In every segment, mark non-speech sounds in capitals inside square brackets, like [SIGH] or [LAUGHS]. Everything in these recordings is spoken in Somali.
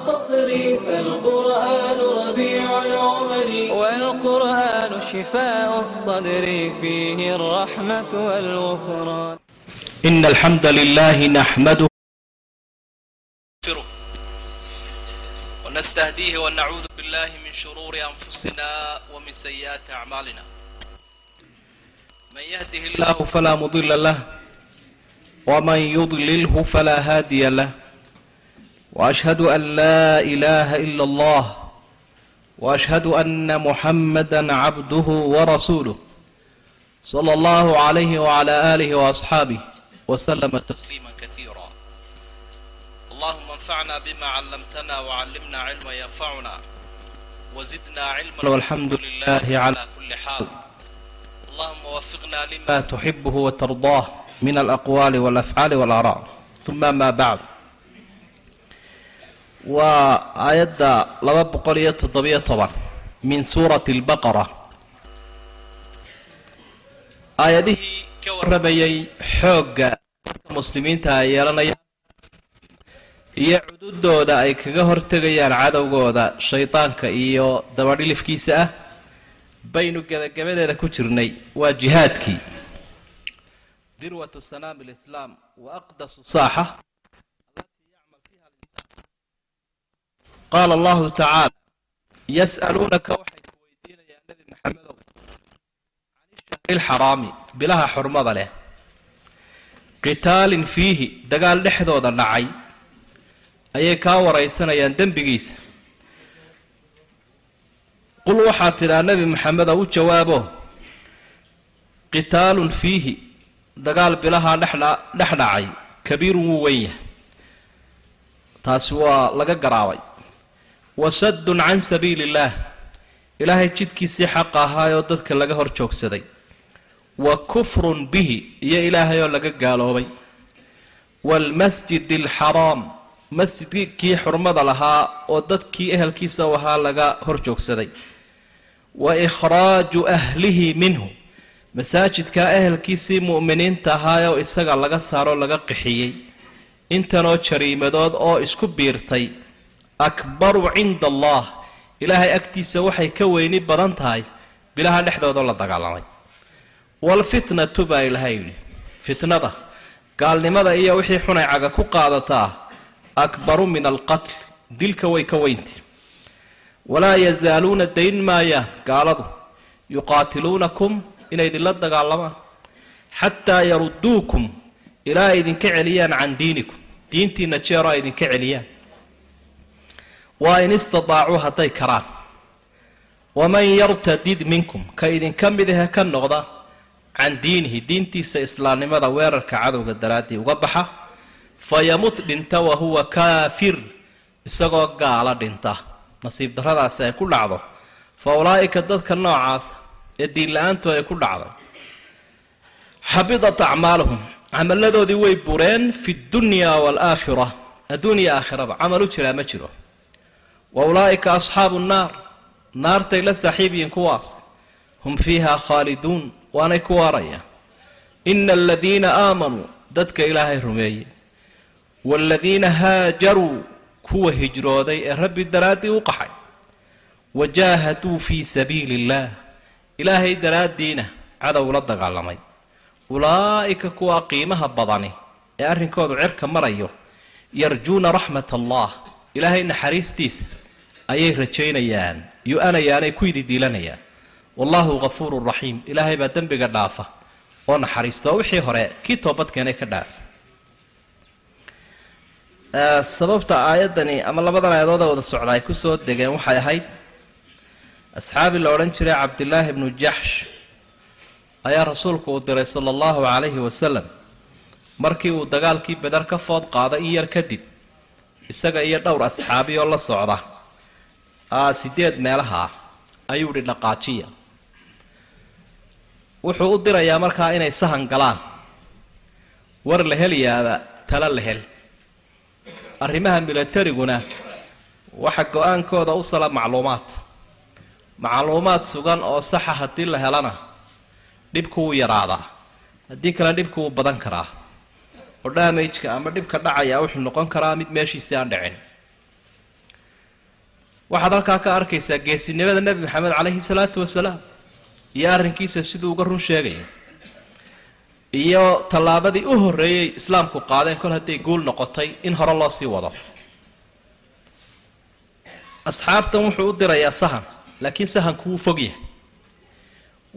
الصدر فالقرآن ربيع العمل والقرآن شفاء الصدر فيه الرحمة والغفران إن الحمد لله نحمده ونستهديه ونعوذ بالله من شرور أنفسنا ومن سيئات أعمالنا من يهده الله فلا مضل له ومن يضلله فلا هادي له واشهد ان لا اله الا الله واشهد ان محمدا عبده ورسوله صلى الله عليه وعلى اله واصحابه وسلم تسليما كثيرا اللهم انفعنا بما علمتنا وعلمنا علما ينفعنا وزدنا علما والحمد لله على كل حال اللهم وفقنا لما تحبه وترضاه من الاقوال والافعال والاراء ثم ما بعد waa aayadda laba boqol iyo toddobiyo toban min suurati albaqara. Aayadihii ka warramayay xoogga dadka muslimiinta ay yeelanayaan iyo cududooda ay kaga hortegayaan cadowgooda shaydaanka iyo dabadhilifkiisa ah baynu gebagabadeeda ku jirnay waa jihaadkii. Dirwatu sanaam alislaam wa aqdasu saaxa. Qaala allahu tacaala yas'aluunaka waxay ku weydiinayaan nebi maxamedow can ilxaraami bilaha xurmada leh qitaalin fiihi dagaal dhexdooda dhacay ayay kaa waraysanayaan dembigiisa qul waxaad tidhaa nebi maxamedow u jawaabo qitaalun fiihi dagaal bilahaa dhexdha dhex dhacay kabiirun wuu weyn yahay taasi waa laga garaabay wasaddun can sabiili illaah ilaahay jidkiisii xaqa ahaayoo dadka laga hor joogsaday. Wa kufrun bihi iyo ilaahay oo laga gaaloobay. Waalmasjidi alxaraam masjidkii xurmada lahaa oo dadkii ehelkiisa ahaa laga hor joogsaday. Wa ikhraaju ahlihi minhu masaajidkaa ehelkiisii mu'miniinta ahaayoo isaga laga saaroo laga qixiyey. Intanoo jariimadood oo isku biirtay akbaru cinda allah ilaahay agtiisa waxay ka weyni badan tahay. Bilaha dhexdoodoo la dagaalamay. Waalfitnatu baa ilaahay yidhi. Fitnada. Gaalnimada iyo wixii xunay caga ku qaadataa akbaru min alqatl. Dilka way ka weynti. Walaa yazaaluuna dayn maayaan gaaladu. Yuqaatiluunakum inay idinla dagaalamaan. Xataa yaruduukum ilaa ay idinka celiyaan can diinikum. Diintiina jeeroo ay idinka celiyaan waa in istadaacuu hadday karaan. Waman yartadid minkum ka idinka mid ahe ka noqda can diinihi diintiisa islaamnimada weerarka cadowga daraaddii uga baxa fayamut dhinta wahuwa kaafir isagoo gaala dhinta. Nasiib darradaasi ay ku dhacdo. Fa ulaa'ika dadka noocaasa ee diinla-aantu ay ku dhacday. Xabidat acmaaluhum camalladoodii way bureen fi dunya waalaakhira adduuniya aakhiraba camal jiraa ma jiro wa ulaa'ika asxaabu nnaar naartay la saaxiib yihiin kuwaas. Hum fiiha khaaliduun waanay ku waarayaan ina aladiina aamanuu dadka ilaahay rumeeyey. Waaladiina haajaruu kuwa hijrooday ee rabbi daraaddii u qaxay. Wajaahaduu fii sabiili illaah ilaahay daraaddiina cadow la dagaalamay. Ulaa'ika kuwa qiimaha badani ee arrinkoodu cirka marayo yarjuuna raxmat allah ilaahay naxariistiisa ayay rajaynayaan yu-anayaanay ku ididiilanayaan wallaahu hafuurun raxiim ilaahay baa dembiga dhaafa oo naxariista oo wixii hore kii toobadkeenay ka dhaafa. Sababta aayaddani ama labadan aayadood wada socda ay ku soo degeen waxay ahayd asxaabi la odhan jiray cabdilaahi bnu jaxsh ayaa rasuulku uu diray sala allahu calayhi wasalam markii uu dagaalkii beder ka food qaaday in yar kadib isaga iyo dhowr asxaabi oo la socda. Sideed meelaha ah ayuu dhi dhaqaajiya wuxuu u dirayaa markaa inay sahan galaan. War la helayaaba tala la hel. Arrimaha milatariguna waxa go'aankooda u sala macluumaad. Macluumaad sugan oo saxa haddii la helana dhibku wuu yaraadaa haddii kale dhibku wuu badan karaa oo damageka ama dhibka dhacaya wuxuu noqon karaa mid meeshiisii aan dhicin. Waxaad halkaa ka arkaysaa geesinimada nebi maxamed caleyhi salaatu wasalaam iyo arrinkiisa siduu uga run sheegaya iyo tallaabadii u horreeyey islaamku qaadeen kol hadday guul noqotay in hore loo sii wado. Asxaabtan wuxuu u dirayaa sahan laakiin sahanku wuu fog yahay.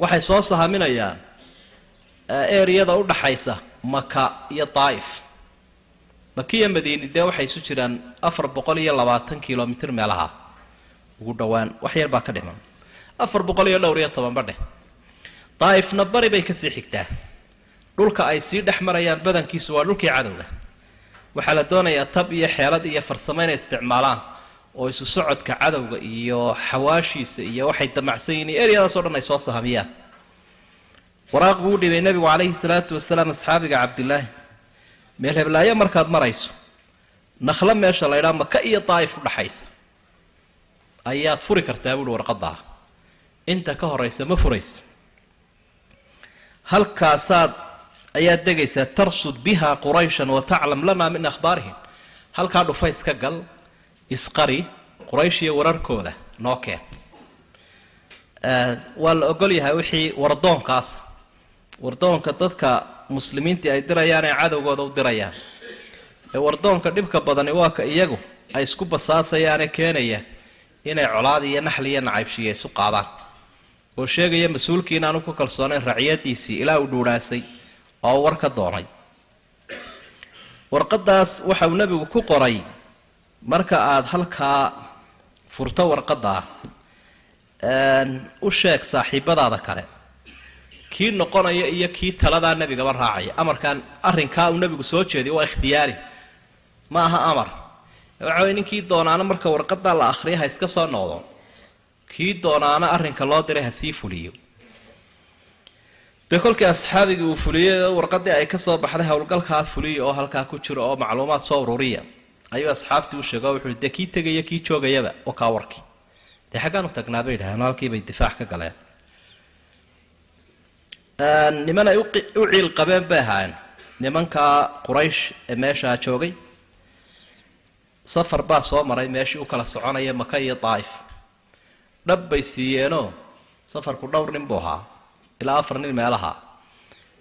Waxay soo sahaminayaan eriyada u dhaxaysa maka iyo daa'if maka iyo madiini dee waxay isu jiraan afar boqol iyo labaatan kilomitr meelaha. Ugu dhowaan wax baa ka dhiman. Afar boqol iyo dhowr iyo tobanba dheh. Daa'ifna bari bay ka sii xigtaa. Dhulka ay sii dhex marayaan badankiisu waa dhulkii cadowga. Waxaa la doonayaa tab iyo xeelad iyo farsamo inay isticmaalaan oo isu socodka cadowga iyo xawaashiisa iyo waxay damacsan yihiin iyo eryadaas o dhan ay soo sahamiyaan waraaq buu dhibay nebigu calayhi salaatu wasalaam asxaabiga cabdilaahi meel heblaayo markaad marayso nakhlo meesha la ydhaa maka iyo daa'if udhaxaysa ayaad furi kartaa buuhi warqadaa inta ka horaysa ma furaysa. Halkaasaad ayaad degaysaa tarsud biha qurayshan wa taclam lana min akhbaarihim. Halkaa dhufays ka gal isqari quraysh iyo wararkooda noo keen. Waa la ogol yahay wixii wardoonkaasa wardoonka dadka muslimiintii ay dirayaan ee cadowgooda u dirayaan. Ee wardoonka dhibka badani waa ka iyagu ay isku basaasayaane keenaya inay colaad iyo naxli iyo nacaybshiya isu qaadaan. Oo sheegaya mas'uulkii inaanu ku kalsoonayn raciyadiisii ilaa uu dhuudhaasay oo war ka doonay. Warqadaas waxa uu nebigu ku qoray marka aada halkaa furto warqaddaa u sheeg saaxiibadaada kale kii noqonaya iyo kii taladaa nebigaba raacaya. Amarkaan arrinkaa uu nebigu soo jeediy waa ikhtiyaari. Ma aha amar. Waxa way ninkii doonaana marka warqadaa la akhriya ha iska soo noqdo. Kii doonaana arrinka loo diray ha sii fuliyo. Dee kolkii asxaabigii uu fuliyey warqadii ay ka soo baxday howlgalkaa fuliya oo halkaa ku jiro oo macluumaad soo ururiya. Ayuu asxaabtii u sheego wuxuu dee kii tegaya kii joogayaba oo kaa warkii dee xaggaan u tagnaa bay yidhahdeen halkiibay difaac ka galeen niman ay u ciil qabeen bay ahaayeen. Nimankaa quraysh ee meeshaa joogay safar baa soo maray meeshii u kala soconaya maka iyo daa'if dhab bay siiyeenoo safarku dhowr nin buu ahaa ilaa afar nin meelaha.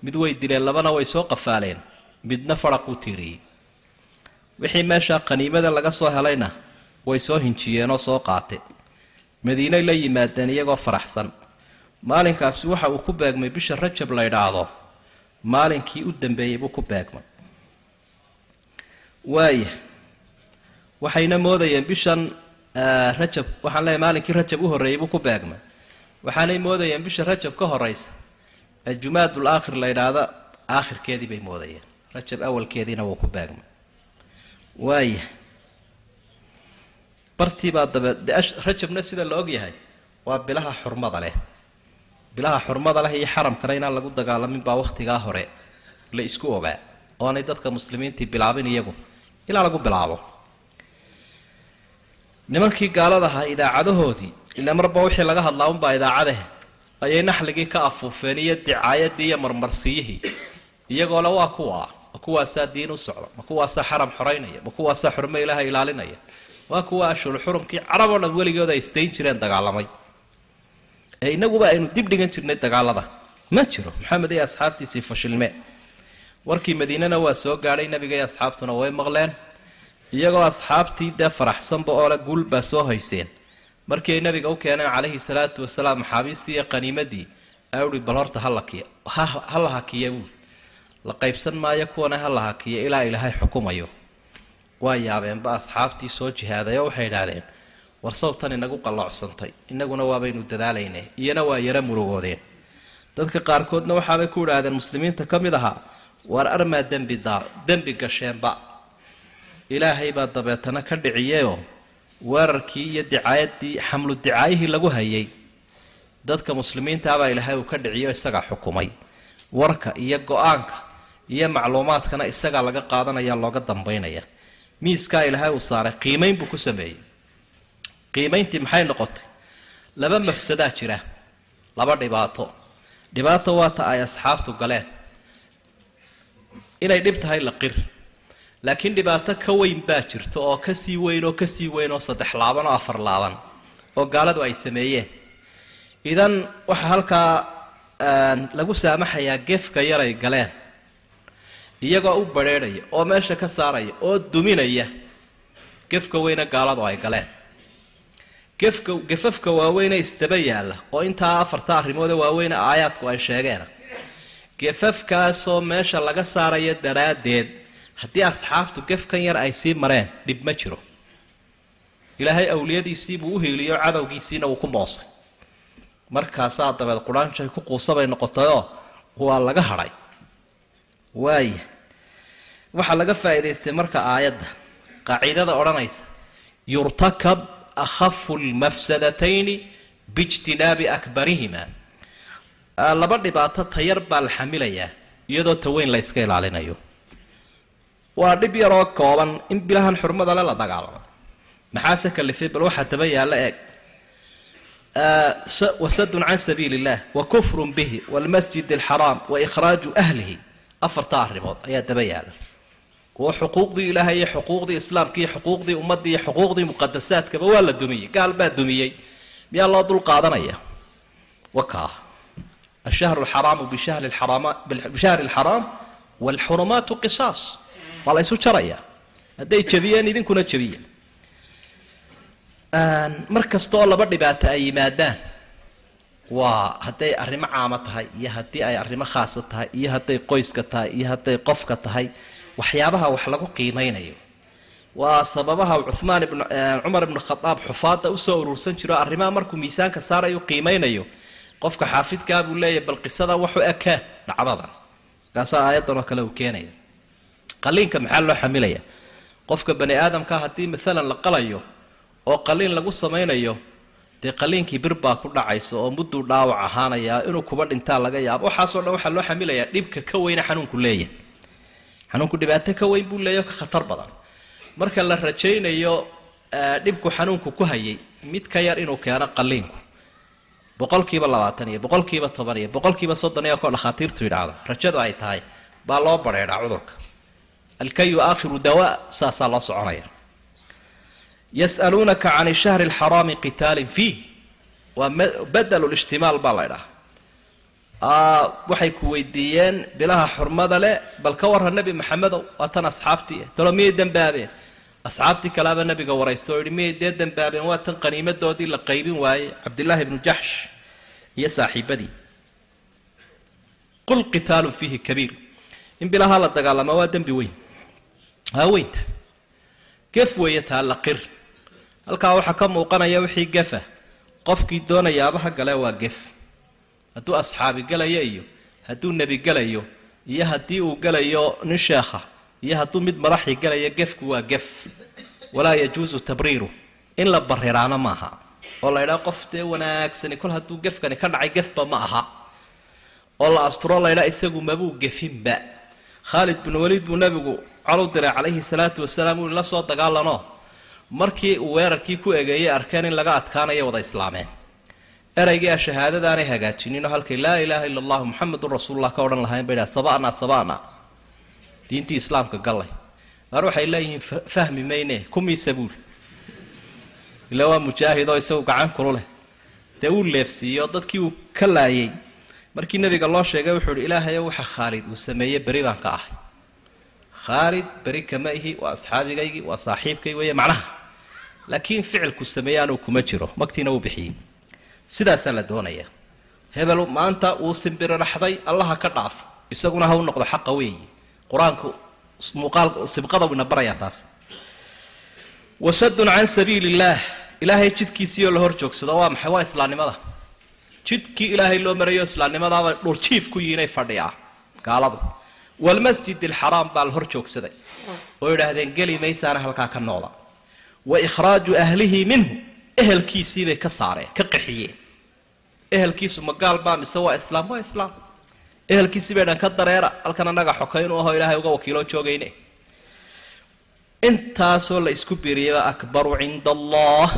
Mid way dileen labana way soo qafaaleen midna faraquu tiiriyey wixii meesha qaniimada laga soo helayna way soo hinjiyeenoo soo qaate madiinay la yimaadeen iyagoo faraxsan maalinkaasi waxa uu ku beegmay bisha rajab la ydhaahdo maalinkii u dambeeyey buu ku beegmay. Waaya waxayna moodayeen bishan rajab waxaan leeyahy maalinkii rajab u horreeyey buu ku beegmay. Waxaanay moodayeen bisha rajab ka horeysa ee jumaadul aakhir la ydhaahdo aakhirkeedii bay moodayeen. Rajab awalkeediina wuu ku beegmay. Waaya bartiibaa dabe rajabna sida la ogyahay waa bilaha xurmada leh bilaha xurmada leh iyo xaramkana inaan lagu dagaalamin baa wakhtigaa hore la isku ogaa oonay dadka muslimiintii bilaabin iyagu ilaa lagu bilaabo. Nimankii gaalada ahaa idaacadahoodii ila marba wixii laga hadlaa unbaa idaacadeh ayay naxligii ka afuufeen iyo dicaayadii iyo marmarsiyihii iyagoole waa kuwa ma kuwaasaa diin u socda ma kuwaasaa xaram xoraynaya ma kuwaasaa xurmo ilaaha ilaalinaya waa kuwa ashul xurumkii carab oo dhan weligood ay istayn jireen dagaalamay ee inaguba aynu dib dhigan jirnay dagaalada. Ma jiro. Maxamed iyo asxaabtiisii fashilme. Warkii madiinana waa soo gaadhay nabiga iyo asxaabtuna way maqleen. Iyagoo asxaabtii dee faraxsanba oole guul baa soo hayseen. Markii ay nabiga u keeneen calayhi salaatu wasalaam maxaabiistii iyo qaniimadii aa uhi bal horta halakiya ha la hakiya buui la qaybsan maayo kuwana ha la hakiya ilaa ilaahay xukumayo. Waa yaabeenba asxaabtii soo jihaaday oo waxay idhaahdeen war sawtan inagu qalloocsantay innaguna waabaynu dadaalaynay. Iyana waa yaro murugoodeen. Dadka qaarkoodna waxaabay ku idhaahdeen muslimiinta ka mid ahaa waar armaa dembi gasheenba. Ilaahay baa dabeetana ka dhiciyeyoo weerarkii iyo dicaayadii xamlu dicaayihii lagu hayay. Dadka muslimiintaabaa ilaahay uu ka dhiciyo isagaa xukumay. Warka iyo go'aanka iyo macluumaadkana isagaa laga qaadanaya looga dambaynaya. Miiskaa ilaahay uu saaray qiimayn buu ku sameeyey qiimayntii maxay noqotay? Laba mafsadaa jira laba dhibaato. Dhibaato waata ay asxaabtu galeen. Inay dhib tahay la qir. Laakiin dhibaato ka weyn baa jirta oo ka sii weyn oo ka sii weyn oo saddex laaban oo afar laaban oo gaaladu ay sameeyeen. Idan waxaa halkaa lagu saamaxayaa gefka yaray galeen. Iyagoo u badrheedhaya oo meesha ka saaraya oo duminaya gefka weyne gaaladu ay galeen gefka gefafka waaweyne isdaba yaalla oo intaa afarta arrimoode waaweyne aayaadku ay sheegeen. Gefafkaasoo meesha laga saaraya daraaddeed haddii asxaabtu gefkan yar ay sii mareen dhib ma jiro. Ilaahay awliyadiisii buu u hiiliyo cadowgiisiina wuu ku moosay. Markaasaa dabeed quraanjay ku quusabay noqotayoo waa laga hadhay. Waaya waxaa laga faa'iidaystay marka aayadda qaaciidada odhanaysa yurtakab akhafu lmafsadatayni biijtinaabi akbarihima laba dhibaato tayar baa la xamilayaa iyadoo taweyn la yska ilaalinayo waa dhib yaroo kooban in bilahan xurmada le la dagaalamo maxaase kalifay bal waxaa daba yaalla eeg wasadun can sabiili illah wa kufrun bihi waalmasjid alxaraam wa ikhraaju ahlihi afarta arrimood ayaa daba yaalla oo xuquuqdii ilaahay iyo xuquuqdii islaamka iyo xuquuqdii ummadda iyo xuquuqdii muqadasaadkaba waa la dumiyey. Gaal baa dumiyey. Miyaa loo dul qaadanaya? Wakaa ashahru alxaraamu bishahri alxaraam waalxurumaatu qisaas. Waa la ysu jaraya. Hadday jabiyeen idinkuna jabiya mar kasta oo laba dhibaato ay yimaadaan waa hadday arrimo caamo tahay iyo haddii ay arrimo khaasa tahay iyo hadday qoyska tahay iyo hadday qofka tahay waxyaabaha wax lagu qiimeynayo. Waa sababaha cumaan cumar ibnu khadaab xufaada u soo urursan jiro arrimaha markuu miisaanka saarayo qiimeynayo. Qofka xaafidkaa buu leeyahy bal qisada waxu ekaa dhacdadan. Markaasaa aayaddan oo kale uu keenaya qaliinka maxaa loo xamilaya? Qofka bani aadamka haddii maalan la qalayo oo qaliin lagu samaynayo dee qaliinkii bir baa ku dhacaysa oo mudduu dhaawac ahaanayaa inuu kuba dhintaa laga yaabo. Waxaasoo dhan waxaa loo xamilayaa dhibka ka weyne xanuunku leeyahay xanuunku dhibaato ka weyn buu leeyahy ka khatar badan. Marka la rajaynayo dhibku xanuunku ku hayay mid ka yar inuu keeno qaliinku boqolkiiba labaatan iyo boqolkiiba toban iyo boqolkiiba soddon iyo koo dhakhaatiirtu yidhaahda rajadu ay tahay baa loo badheedhaa cudurka. Alkayu aakhiru dawaa saasaa loo soconaya. Yas'aluunaka can shahri alxaraami qitaalin fiih. Waa badelu lishtimaal baa la ydhaha waxay ku weydiiyeen bilaha xurmada leh bal ka warra nebi maxamedow waa tan asxaabtii talo miyay dembaabeen asxaabtii kalaaba nebiga waraysta oo yihi miyay dee dembaabeen waa tan qaniimadoodii la qaybin waayey cabdillaahi ibnu jaxsh iyo saaxiibadii. Qul qitaalun fiihi kabiir. In bilaha la dagaalama waa dembi weyn. Waa weynta. Gef weeye taa la halkaa waxaa ka muuqanaya wixii gefa. Qofkii doonayaabaha gale waa gef hadduu asxaabi gelayo iyo hadduu nebi gelayo iyo haddii uu gelayo nin sheekha iyo hadduu mid madaxii gelayo gefku waa gef. Walaa yajuusu tabriiru. In la bariraano maaha oo la ydhaa qof dee wanaagsani kol hadduu gefkani ka dhacay gefba ma aha. Oo la asturo laydhaa isagu mabuu gefinba. Khaalid bin waliid buu nebigu colu diray calayhi salaatu wasalaam uu la soo dagaalano. Markii uu weerarkii ku egeeyey arkeen in laga adkaanayo wada islaameen eraygii a shahaadadaanay hagaajinin oo halkay laa ilaaha illa allahu muxamedun rasuulullah ka odhan lahayn bay dhaha saba'na saba'na diintii islaamka gallay. Qaar waxay leeyihiin fahmi mayne kumiisa buuli ila waa mujaahid oo isagu gacan kulu dee uu leefsiiyo dadkii uu ka laayay. Markii nabiga loo sheegay wuxuu ihi ilaahayo waxa khaalid uu sameeyey beri baan ka ahay. Khaalid beri kama ihi waa asxaabigaygii waa saaxiibkay weeye macnaha. Laakiin ficilku sameeyaanuu kuma jiro magtiina wuu bixiyey sidaasaa la doonayaa hebel maanta uu simbiriraxday allaha ka dhaaf. Isaguna ha u noqdo xaqa weeyi. Qur'aanku muuqaal sibqada wina barayaa taas. Wasadun can sabiili illaah ilaahay jidkiisii la hor joogsado. Waa maxay? Waa islaamnimada jidkii ilaahay loo marayo islaamnimadaaba dhurjiif ku yihinay fadhiyaa. Gaaladu. Walmasjid alxaraam baa la hor joogsaday. Oo idhaahdeen geli maysaana halkaa ka noqda wa ikhraaju ahlihi minhu. Ehelkiisiibay ka saareen ka qaxiyeen ehelkiisu ma gaal baa mise waa islaam? Waa islaam. Ehelkiisii bay dhan ka dareera halkan annaga xokaynu aho ilaahay uga wakiiloo joogayne. Intaasoo la isku biiriyaba akbaru cinda allah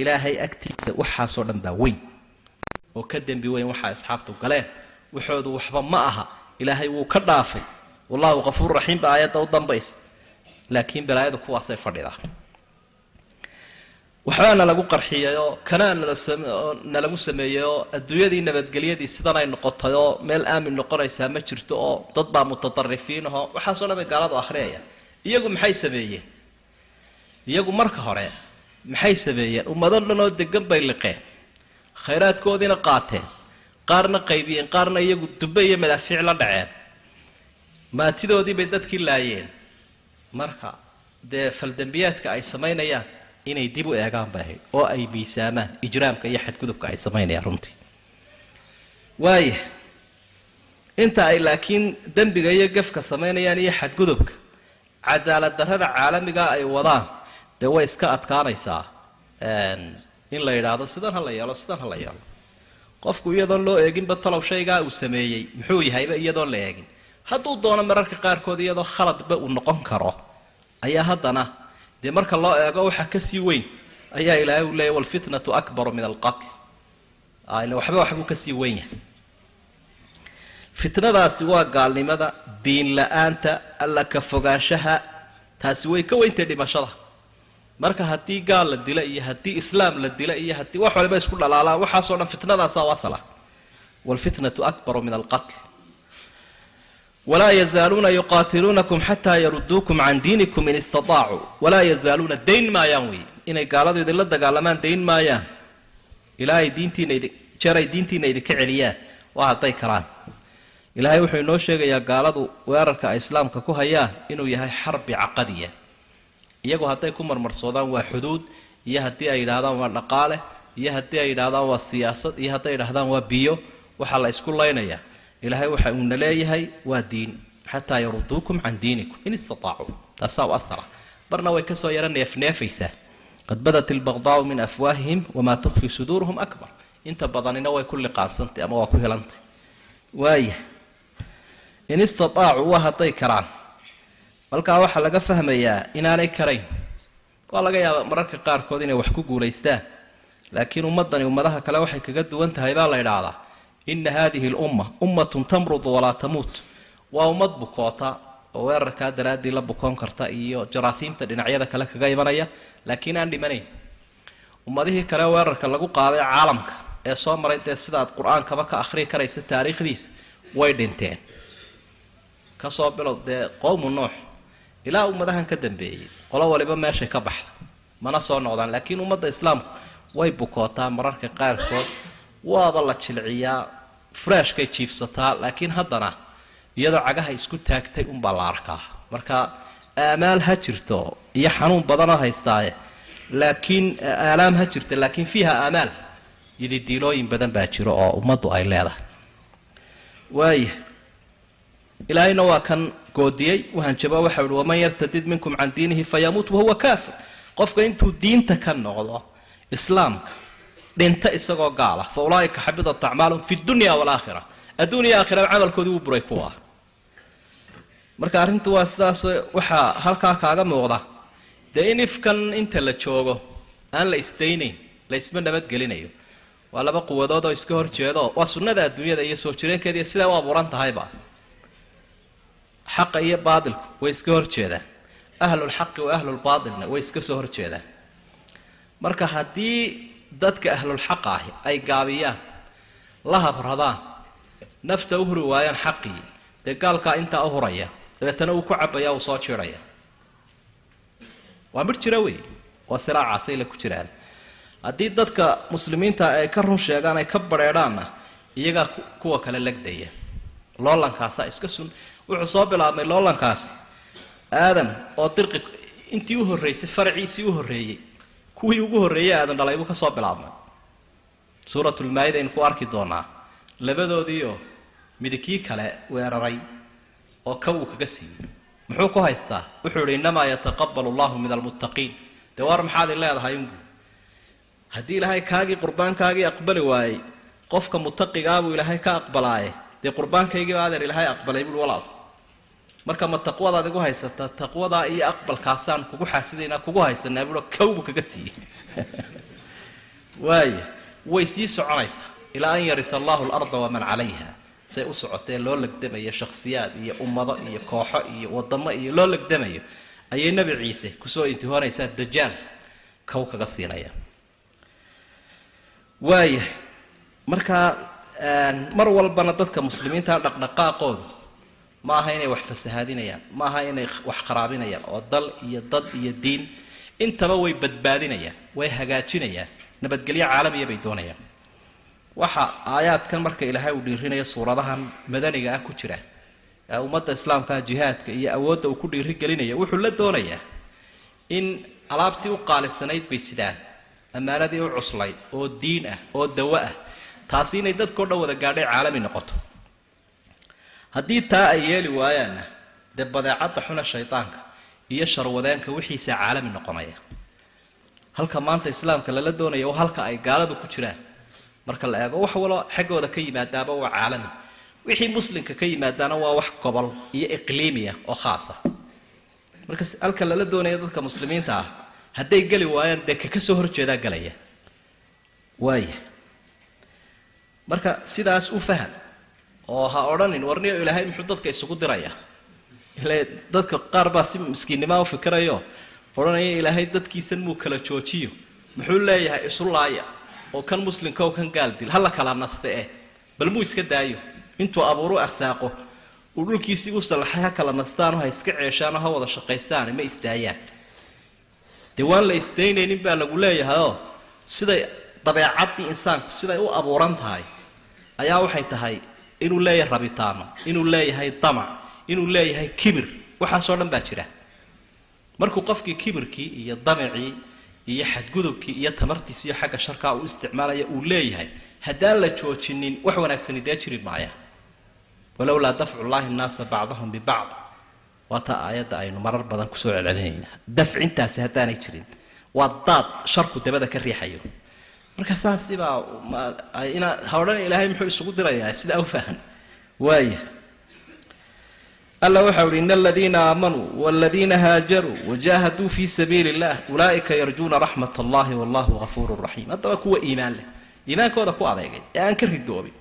ilaahay agtiisa waxaasoo dhan baa weyn. Oo ka dembi weyn waxaa asxaabtu galeen. Waxoodu waxba ma aha. Ilaahay wuu ka dhaafay. Wallahu kafuur raxiim ba aayadda u dambaysa laakiin balaayadu kuwaasay fadhidaa waxbaana lagu qarxiyayoo kanaa nalagu sameeyeyoo adduunyadii nabadgelyadii sidan ay noqotay oo meel aamin noqonaysaa ma jirto oo dad baa mutaarifiin ahoo waxaasoo dhan bay gaaladu akhriyayaan iyagu maxay sameeyeen? Iyagu marka hore maxay sameeyeen? Ummado dhan oo degan bay liqeen. Khayraadkoodiina qaateen. Qaarna qaybiyeen qaarna iyagu dube iyo madaafiic la dhaceen. Maatidoodii bay dadkii laayeen. Marka dee faldembiyaadka ay samaynayaan inay dib u eegaan bay ahayd oo ay miisaamaan ijraamka iyo xadgudubka ay samaynayaan runtii. Waaya inta ay laakiin dembiga iyo gefka samaynayaan iyo xadgudubka cadaalad darrada caalamiga ay wadaan dee way iska adkaanaysaa. In la yidhaahdo sidan ha la yeelo sidan ha la yeelo. Qofku iyadoon loo eeginba talow shaygaa uu sameeyey muxuu yahayba iyadoon la eegin. Hadduu doono mararka qaarkood iyadoo khaladba uu noqon karo ayaa haddana dee marka loo eego waxaa ka sii weyn ayaa ilaahay u leeyay walfitnatu akbaru min alqatl. Ila waxba waxbuu ka sii weyn yahay. Fitnadaasi waa gaalnimada diin la'aanta alla ka fogaanshaha taasi way ka weyntay dhimashada. Marka haddii gaal la dila iyo haddii islaam la dila iyo haddii wax waliba isku dhalaalaan waxaasoo dhan fitnadaasaa wasala walfitnatu akbaru min alqatl walaa yazaaluuna yuqaatiluunakum xataa yaruduukum can diinikum in istaطaacuu walaa yazaaluuna dayn maayaan wey inay gaaladu idinla dagaalamaan dayn maayaan ilaa diintiina jeer diintiina idinka celiyaan waa hadday karaan ilaahay wuxuu inoo sheegayaa gaaladu weerarka ay islaamka ku hayaan inuu yahay xarbi caqadiya iyagu hadday ku marmarsoodaan waa xuduud iyo haddii ay yidhaahdaan waa dhaqaale iyo haddii ay yidhaahdaan waa siyaasad iyo hadday yidhahdaan waa biyo waxaa la isku laynayaa ilaahay waxa uuna leeyahay waa diin xataa yaruduukum can diinikum in istaطaacuu taasaa u asala barna way ka soo yara neefneefaysaa qad badat ilbaqdaau min afwaahihim wamaa tukfi suduuruhum akbar. Inta badanina way ku liqaansantay ama waa ku helantay. Waaya in istaطaacuu waa hadday karaan. Halkaa waxaa laga fahmayaa inaanay karayn. Waa laga yaaba mararka qaarkood inay wax ku guulaystaan. Laakiin ummadani ummadaha kale waxay kaga duwan tahay baa la idhaahdaa ina hadihi lumma ummatun tamrudu walaa tamuut waa ummad bukoota oo weerarkaa daraaddii la bukoon karta iyo jaraahiimta dhinacyada kale kaga imanaya laakiin aan dhimanayn ummadihii kale weerarka lagu qaaday caalamka ee soo maray dee sidaad qur'aankaba ka akhriyi karaysa taariikhdiisa way dhinteen ka soo bilow dee qowmu nuux ilaa ummadahan ka dambeeyey qolo waliba meeshay ka baxda mana soo noqdaan laakiin ummadda islaamku way bukootaa mararka qaarkood waaba la jilciyaa freshkay jiifsataa laakiin haddana iyadoo cagaha isku taagtay unbaa la arkaa. Marka aamaal ha jirto iyo xanuun badanoo haystaaye laakiin aalaam ha jirta laakiin fiiha aamaal yididiilooyin badan baa jiro oo ummaddu ay leedahay. Ilaahayna waa kan goodiyey wahanjabo waxau ihi waman yartadid minkum can diinihi fayamuut wahuwa kaafir. Qofka intuu diinta ka noqdo islaamka dhinta isagoo gaala fa ulaaika xabidat acmaalum fi dunya walaakhira adduuniya aakhiraba camalkoodii wuu buray kuwa. Marka arrintu waa sidaas waxaa halkaa kaaga muuqda. Dee in ifkan inta la joogo aan la isdaynayn la isma nabadgelinayo waa laba quwadood oo iska horjeedo waa sunnada adduunyada iyo soo jireenkeediiyo siday u abuuran tahayba. Xaqa iyo baatilku way iska horjeedaan ahlulxaqi wa ahlulbaatilna way iska soo horjeedaan marka haddii dadka ahlulxaqa ahi ay gaabiyaan la habradaan nafta u huri waayaan xaqii dee gaalkaa intaa u huraya dabeetana wuu ku cabaya uu soo jiiraya. Waa midh jira wey waa siraacaasay la ku jiraan. Haddii dadka muslimiinta ay ka run sheegaan ay ka badheedhaanna iyagaa kuwa kale legdaya. Loolankaasa iska sun. Wuxuu soo bilaabmay loolankaasi. Aadam oo dirqi intii u horreysay faraciisii u horreeyey kuwii ugu horreeyey aadan dhalay buu ka soo bilaabmay. Suuratulmaayida aynu ku arki doonaa. Labadoodiioo midikii kale weeraray oo ka uu kaga siiyey. Muxuu ku haystaa? Wuxuu ihi innamaa yataqabalu allahu min almuttaqiin dee waar maxaad i leedahay unbuu haddii ilaahay kaagii qurbaankaagii aqbali waayey qofka mutaqigaabuu ilaahay ka aqbalaaye dee qurbaankaygiiba adeer ilaahay aqbalay buui walaal marka ma taqwadaad igu haysataa taqwadaa iyo aqbalkaasaan kugu xaasidaynaa kugu haysanaa buuo kawbuu kaga siiyey. [LAUGHS] Waaya way sii soconaysaa. Ilaa an yarita allahu alarda waman calayha. Say u socotee loo legdamayo shakhsiyaad iyo ummado iyo kooxo iyo wadamo iyo loo legdamayo. Ayay nebi ciise ku soo intihoonaysaa dajaal kow kaga siinaya waaya markaa mar walbana dadka muslimiinta dhaqdhaqaaqoodu ma aha inay wax fasahaadinayaan ma aha inay wax kharaabinayaan oo dal iyo dad iyo diin intaba way badbaadinayaan way hagaajinayaan nabadgelyo caalamiya bay doonayaan. Waxa aayaadkan marka ilaahay uu dhiirinaya suuradahan madaniga ah ku jira ee ummadda islaamkaa jihaadka iyo awoodda uu ku dhiirigelinaya wuxuu la doonayaa in alaabtii u qaalisanayd bay sidaan ammaanadii u cuslayd oo diin ah oo dawo ah taasi inay dadkao dhan wada gaadhay caalami noqoto haddii taa ay yeeli waayaanna dee badeecadda xuna shaydaanka iyo sharwadeenka wixiisa caalami noqonaya. Halka maanta islaamka lala doonaya waa halka ay gaaladu ku jiraan marka la eego wax walo xaggooda ka yimaadaaba waa caalami. Wixii muslimka ka yimaadaana waa wax gobol iyo iqliimiya oo khaasa marka halka lala doonaya dadka muslimiinta ah hadday geli waayaan dee ka horjeedaa galaya. Waaya marka sidaas u faham oo ha odhanin warniyo ilaahay muxuu dadka isugu diraya? Ile dadka qaar baa si miskiinnimaa u fikirayo odhanaya ilaahay dadkiisan muu kala joojiyo. Muxuu leeyahay isu laaya oo kan muslimka oo kan gaaldil hala kala naste eh. Bal muu iska daayo. Intuu abuuru arsaaqo uu dhulkiisii u sallaxay ha kala nastaanoo ha iska ceeshaanoo ha wada shaqaystaane ma isdaayaan dee waan la isdaynaynin baa lagu leeyahayoo siday dabeecaddii insaanku siday u abuuran tahay. Ayaa waxay tahay inuu leeyahay rabitaano inuu leeyahay damac inuu leeyahay kibir waxaasoo dhan baa jira. Markuu qofkii kibirkii iyo damacii iyo xadgudubkii iyo tamartiisi iyo xagga sharkaa uu isticmaalaya uu leeyahay haddaan la joojinin wax wanaagsani dee jiri maaya walowlaa dafcu llahi nnaasa bacdahum bibacd. Waa taa aayadda aynu marar badan ku soo celcelinayna. Dafcintaasi haddaanay jirin. Waa daad sharku dabada ka riixayo marka saasibaa ha odhan ilaahay muxuu isugu dirayaa sidaa u waaya alla waxa uhi in aladiina aamanuu waladiina haajaruu wajahaduu fi sabiili illah ulaa'ika yarjuuna raxmat allahi wallahu gafuuru raxiim. Haddaba kuwa iimaan leh iimaankooda ku adeegay ee aan ka ridoobin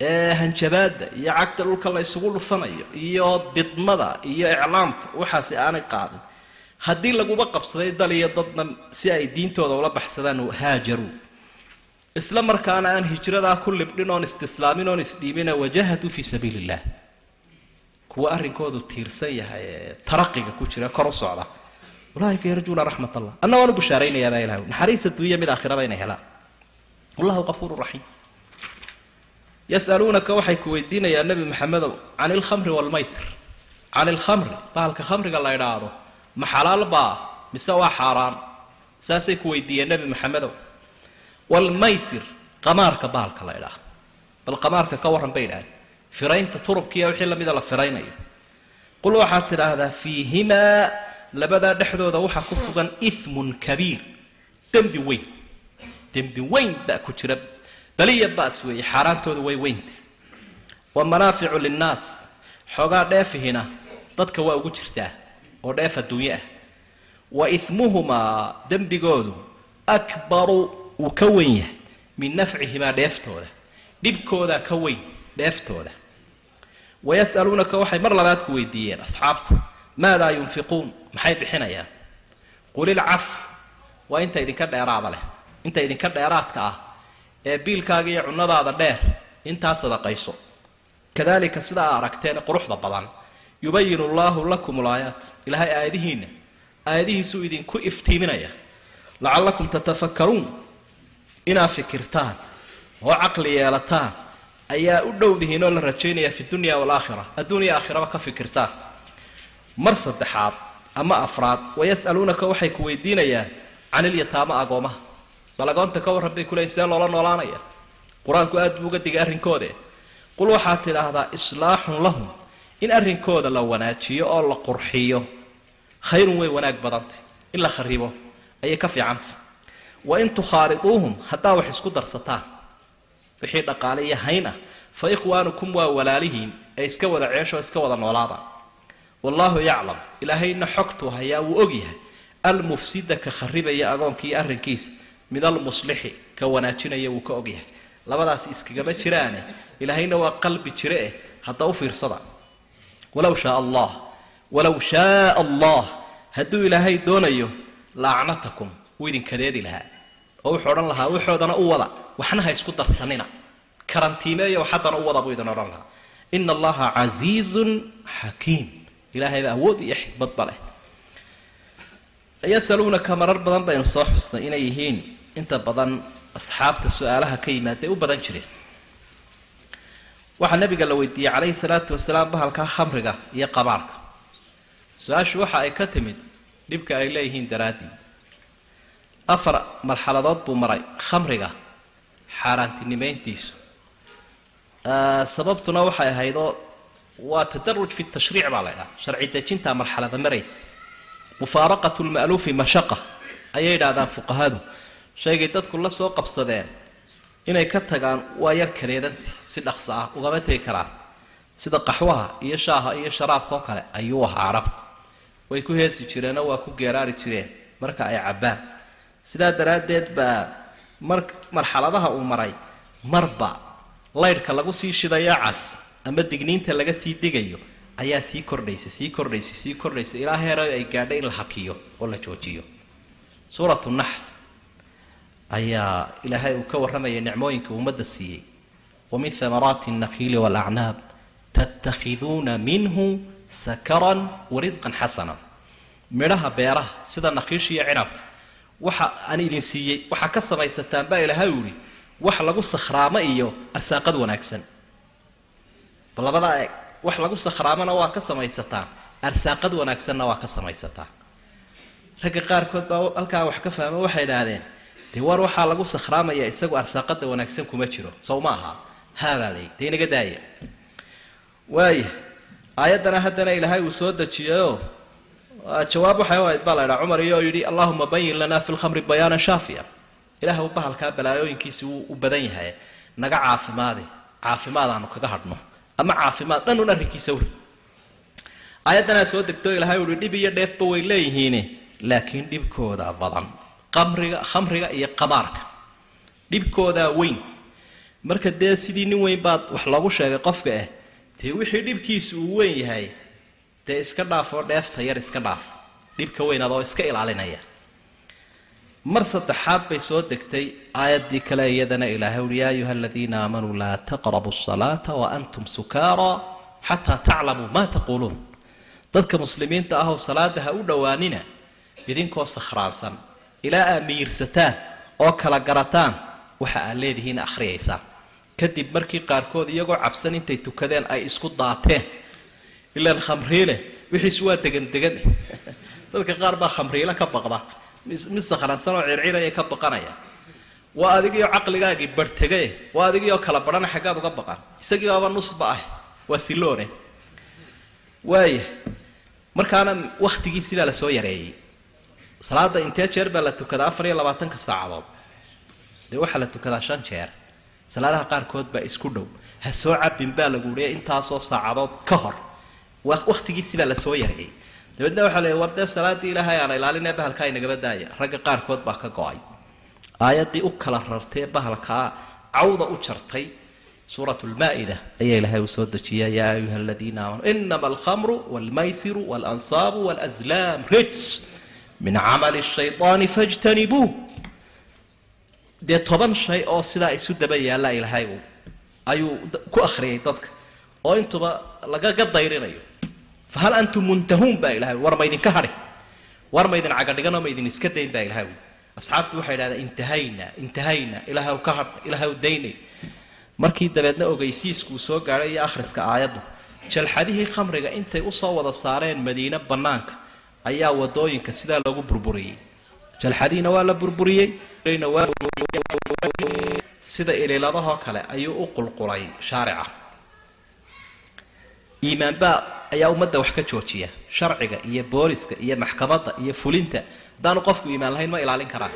ee hanjabaadda iyo cagta dhulka la isugu dhufanayo iyo didmada iyo iclaamka waxaasi aanay qaadin haddii laguba qabsaday dal iyo dadna si ay diintooda ula baxsadaan haajaruu isla markaana aan hijradaa ku libdhin oon istislaamin oon isdhiibina wajahaduu fii sabiili illah kuwa arrinkoodu tiirsan yahay ee taraqiga ku jira kor u socda. Ulaaika yarjuuna raxmat allah anna waan u bushaaraynayaabaa ilah naxariis mid aakhiraba inay helaan. Wallahu qafuuru raxiim. Yasaluunaka waxay ku weydiinayaan nebi maxamedow can ilkhamri waalmaysir can ilkhamri bahalka khamriga la idhaahdo ma xalaal baa? Mise waa xaaraan saasay ku weydiiyeen nebi maxamedow waalmaysir qamaarka bahalka la idhaahdo bal qamaarka ka warran bay idhaaheen firaynta turubkiiya wixii lamida la firaynayo qul waxaad tidhaahdaa fiihimaa labadaa dhexdooda waxaa ku sugan iimun kabiir dembi weyn. Dembi weyn baa ku jira. Baliya baas weeye xaaraantooda way weynta. Wa manaaficu linnaas xoogaa dheefihina dadka waa ugu jirtaa oo dheef adduunye ah. Wa ismuhumaa dembigoodu akbaru wuu ka weyn yahay min nafcihimaa dheeftooda dhibkoodaa ka weyn dheeftooda. Wayas'aluunaka waxay mar labaad ku weydiiyeen asxaabtu maadaa yunfiquun? Maxay bixinayaan? Qul ilcaf waa inta idinka dheeraada leh inta idinka dheeraadka ah ee biilkaaga iyo cunadaada dheer intaa sadaqayso. Kadalika sidaa a aragteen quruxda badan yubayinu llaahu lakum ulaayaat ilaahay aayadihiinna aayadihiisuu idinku iftiiminaya lacallakum tatafakkaruun inaad fikirtaan oo caqli yeelataan ayaa u dhowdihiin oo la rajaynaya fi dunya waalaakhira adduuniya aakhiraba ka fikirtaan. Mar saddexaad ama afraad wayas'aluunaka waxay ku weydiinayaan can ilyataama agoomaha. Bal agoonta ka warran bay kuleeyiin see loola noolaanaya. Qur'aanku aad buu uga digay arrinkoode qul waxaad tidhaahdaa islaaxun lahum in arrinkooda la wanaajiyo oo la qurxiyo. Khayrun way wanaag badantay in la kharibo ayay ka fiicantay wa in tukhaariduuhum haddaa wax isku darsataan. Wixii dhaqaale iyo hayn ah fa ikhwaanukum waa walaalihiin ee iska wada ceesho iska wada noolaada wallaahu yaclam ilaahayna xogtuu hayaa wuu ogyahay almufsida ka kharibaya agoonkii arrinkiisa min almuslixi ka wanaajinaya wuu ka ogyahay labadaasi iskagama jiraane ilaahayna waa qalbi jire eh hadda u fiirsada. Walow shaa allah walow shaaa allah hadduu ilaahay doonayo laacnatakum wuu idinkadeedi lahaa oo wuxuu odhan lahaa waxoodana u wada waxna ha isku darsanina. Karantiimeeyo haddana u wada buu idin odhan lahaa. Ina allaha casiizun xakiim. Ilaahayba awood iyo xikmadba leh. Yasaluunaka marar badan baynu soo xusnay inay yihiin. Inta badan asxaabta su'aalaha ka yimaadae u badan jireen. Waxaa nabiga la weydiiyey calayhi salaatu wasalaam bahalkaa khamriga iyo qabaarka su'aashu waxa ay ka timid dhibka ay leeyihiin daraaddii afar marxaladood buu maray khamriga xaaraantinimeyntiisu sababtuna waxay ahaydoo waa tadaruj fi tashriic baa la ydhaha sharci dejintaa marxalada maraysa. Mufaaraqatu lma'luufi mashaqa ayay yidhaahdaan fuqahadu. Shaygay dadku la soo qabsadeen inay ka tagaan waa yar kareedantii si dhaqso ah ugama tegi karaan. Sida qaxwaha iyo shaaha iyo sharaabka kale ayuu ahaa carabta way ku heesi jireenoo waa ku geeraari jireen. Marka ay cabbaan sidaa daraaddeed baa mar marxaladaha uu maray marba laydhka lagu sii shidayo cas ama digniinta laga sii digayo ayaa sii kordhaysa sii kordhaysa sii kordhaysa ilaa heer ay gaadho in la hakiyo oo la joojiyo. Suuratu naxl ayaa ilaahay uu ka warramaya nicmooyinka ummadda siiyey. Wa min thamaraati alnakiili waalacnaab tattakhiduuna minhu sakaran wa risqan xasana. Midhaha beeraha sida nakiish iyo cinabka waxa aan idin siiyey waxaa ka samaysataan baa ilaahay u yihi wax lagu sakhraamo iyo arsaaqad wanaagsan. Bal labadaa eeg wax lagu sakhraamona waa ka samaysataan arsaaqad wanaagsanna waa ka samaysataan. Ragga qaarkood baa halkaa wax ka fahmo waxay idhaahdeen dee war waxaa lagu sakhraamaya isagu arsaaqada wanaagsan kuma jiro sow ma aha haabaa lay dee inaga daaya waaya aayaddana haddana ilaahay uu soo dejiyayoo jawaab waxay baa la ydhaa cumar iyo yidhi allahuma bayin lanaa fi lkhamri bayaana shaafiya. Ilaah u bahalkaa balaayooyinkiisi wuu u badan yahay. Naga caafimaade caafimaad aanu kaga hadhno. Ama caafimaad dhan un arrinkiisa wri aayaddanaa soo degto ilahay uhi dhib iyo dheefba way leeyihiine laakiin dhibkooda badan. Qamriga khamriga iyo qamaarka dhibkoodaa weyn. Marka dee sidii nin weyn baad wax loogu sheegay qofka ah dee wixii dhibkiisu uu weyn yahay dee iska dhaaf oo dheefta yar iska dhaaf. Dhibka weyn adoo iska ilaalinaya. Mar saddexaad bay soo degtay aayaddii kale iyadana ilaahay uhi yaa ayuha aladiina aamanuu laa taqrabu asalaata wa antum sukaara xataa taclamuu maa taquuluun dadka muslimiinta ahoo salaada ha u dhowaanina idinkoo sakhraansan ilaa aad miyirsataan oo kala garataan waxa aad leedihiin akhriyaysaan kadib markii qaarkood iyagoo cabsan intay tukadeen ay isku daateen ilaan khamriile wixiis waa degan degan dadka qaar baa khamriile ka baqda. Mid sakhraansan oo circiraya ka baqanaya. Waa adigiioo caqligaagii barhtegay waa adigiioo kala badhana xaggaad uga baqan. Isagii baaba nusba ah waa siloone waaya markaana wakhtigii sidaa la soo yareeyey. Salaada intee jeer baa la tukadaa afar iyo labaatanka saacadood. Dee waxaa la tukadaa shan jeer. Salaadaha qaarkood baa isku dhow. Ha soo cabin baa lagu uhiya intaasoo saacadood ka hor wakhtigii sidaa la soo yareeyey dabeedna waxaa la war dee salaaddii ilaahay aana ilaalinee bahalkaa inagaba daaya ragga qaarkood baa ka go'ay. Aayaddii u kala rartee bahalkaa cawda u jartay suurat lmaa-ida ayaa ilaahay uu soo dejiya yaa ayuha aladiina aamanuu inama alkhamru walmaysiru waalansaabu walazlaam rijs min camali shaydaani fajtanibuuh dee toban shay oo sidaa isu daba yaalla ilaahay uu ayuu ku akhriyay dadka. Oo intuba lagaga dayrinayo fahal antum muntahuun baa ilahay war ma ydinka hadhi war ma ydin cagadhiganoo ma ydin iska dayn baa ilahay asxaabtu waxay idhahdeen intahayna intahayna ilaahaw ka hadh ilaahaw daynay markii dabeedna ogeysiiskuu soo gaadhay iyo akhriska aayaddu jalxadihii khamriga intay u soo wada saareen madiine bannaanka ayaa waddooyinka sidaa loogu burburiyey jalxadihiina waa la burburiyey sida ililadahoo kale ayuu u qulqulay shaarica iimaanbaa ayaa ummadda wax ka joojiya. Sharciga iyo booliska iyo maxkamadda iyo fulinta. Haddaanu qofku iimaan lahayn ma ilaalin karaan.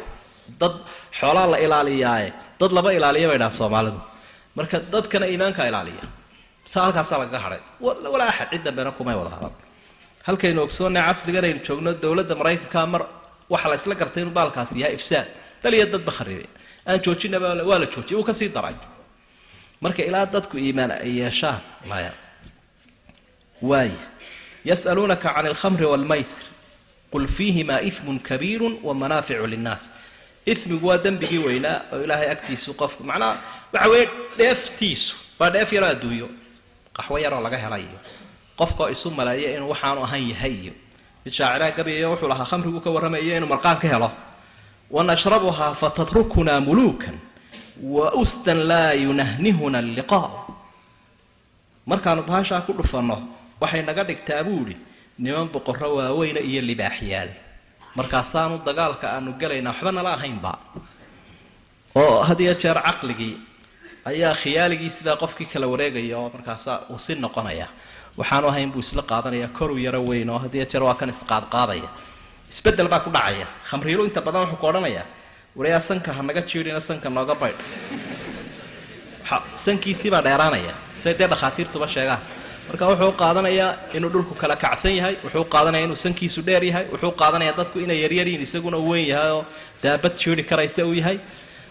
Dad xoolaa la ilaaliyaaye. Dad laba ilaaliya bay dhahaan soomaalidu. Marka dadkana iimaankaa ilaaliya. Saa halkaasaa lagaga hadhay. Walaa cid dambena kumay wada hadan halkaynu ogsoonnay casrigan aynu joogno dowladda maraykanka mar waxaa la gartay inuu baalkaasi yahay ifsaad dal iyo dadba kharibe. Aan joojinaba waa la joojiyay uu ka sii daray. Marka ilaa dadku iimaan ay yeeshaan maya waaya yas'aluunaka can alkhamri waalmaysir qul fiihimaa ifmun kabiiru wa manaaficu linnaas ifmigu waa dembigii weynaa oo ilaahay agtiisu qofku macnaha waxa weeye dheeftiisu waa dheef yaroo adduunyo qaxwo yaroo laga helay iyo qofkoo isu maleeya inuu waxaanu ahan yahay iyo mid shaaciraan gabayayo wuxuu lahaa khamrigu ka warramayo inuu marqaan ka helo. Wanashrabuhaa fatatrukunaa muluukan wa ustan laa yunahnihuna alliqaa. Markaanu bahashaa ku dhufanno waxay naga dhigtaa buu idhi niman boqorro waaweyna iyo libaaxyaal markaasaanu dagaalka aanu gelaynaa waxba nala ahaynba. Oo had iyo jeer caqligii ayaa khiyaaligii sidaa qofkii kala wareegaya oo markaasa uu si noqonaya. Waxaanu ahayn buu isla qaadanaya koru yaro weyn oo jeer waa kan isqaadqaadaya isbeddel baa ku dhacaya. Khamriilu inta badan wuxuu ku odhanayaa warayaa sanka ha naga jiidhina sanka nooga baydh. Sankiisiibaa dheeraanaya. Say dee dhakhaatiirtuba sheegaan marka wuxuu qaadanayaa inuu dhulku kala kacsan yahay wuxuu qaadanaya inuu sankiisu dheer yahay wuxuu qaadanayaa dadku inay yaryaryiin isaguna weyn yahay oo daabad jiidhi karaysa uu yahay.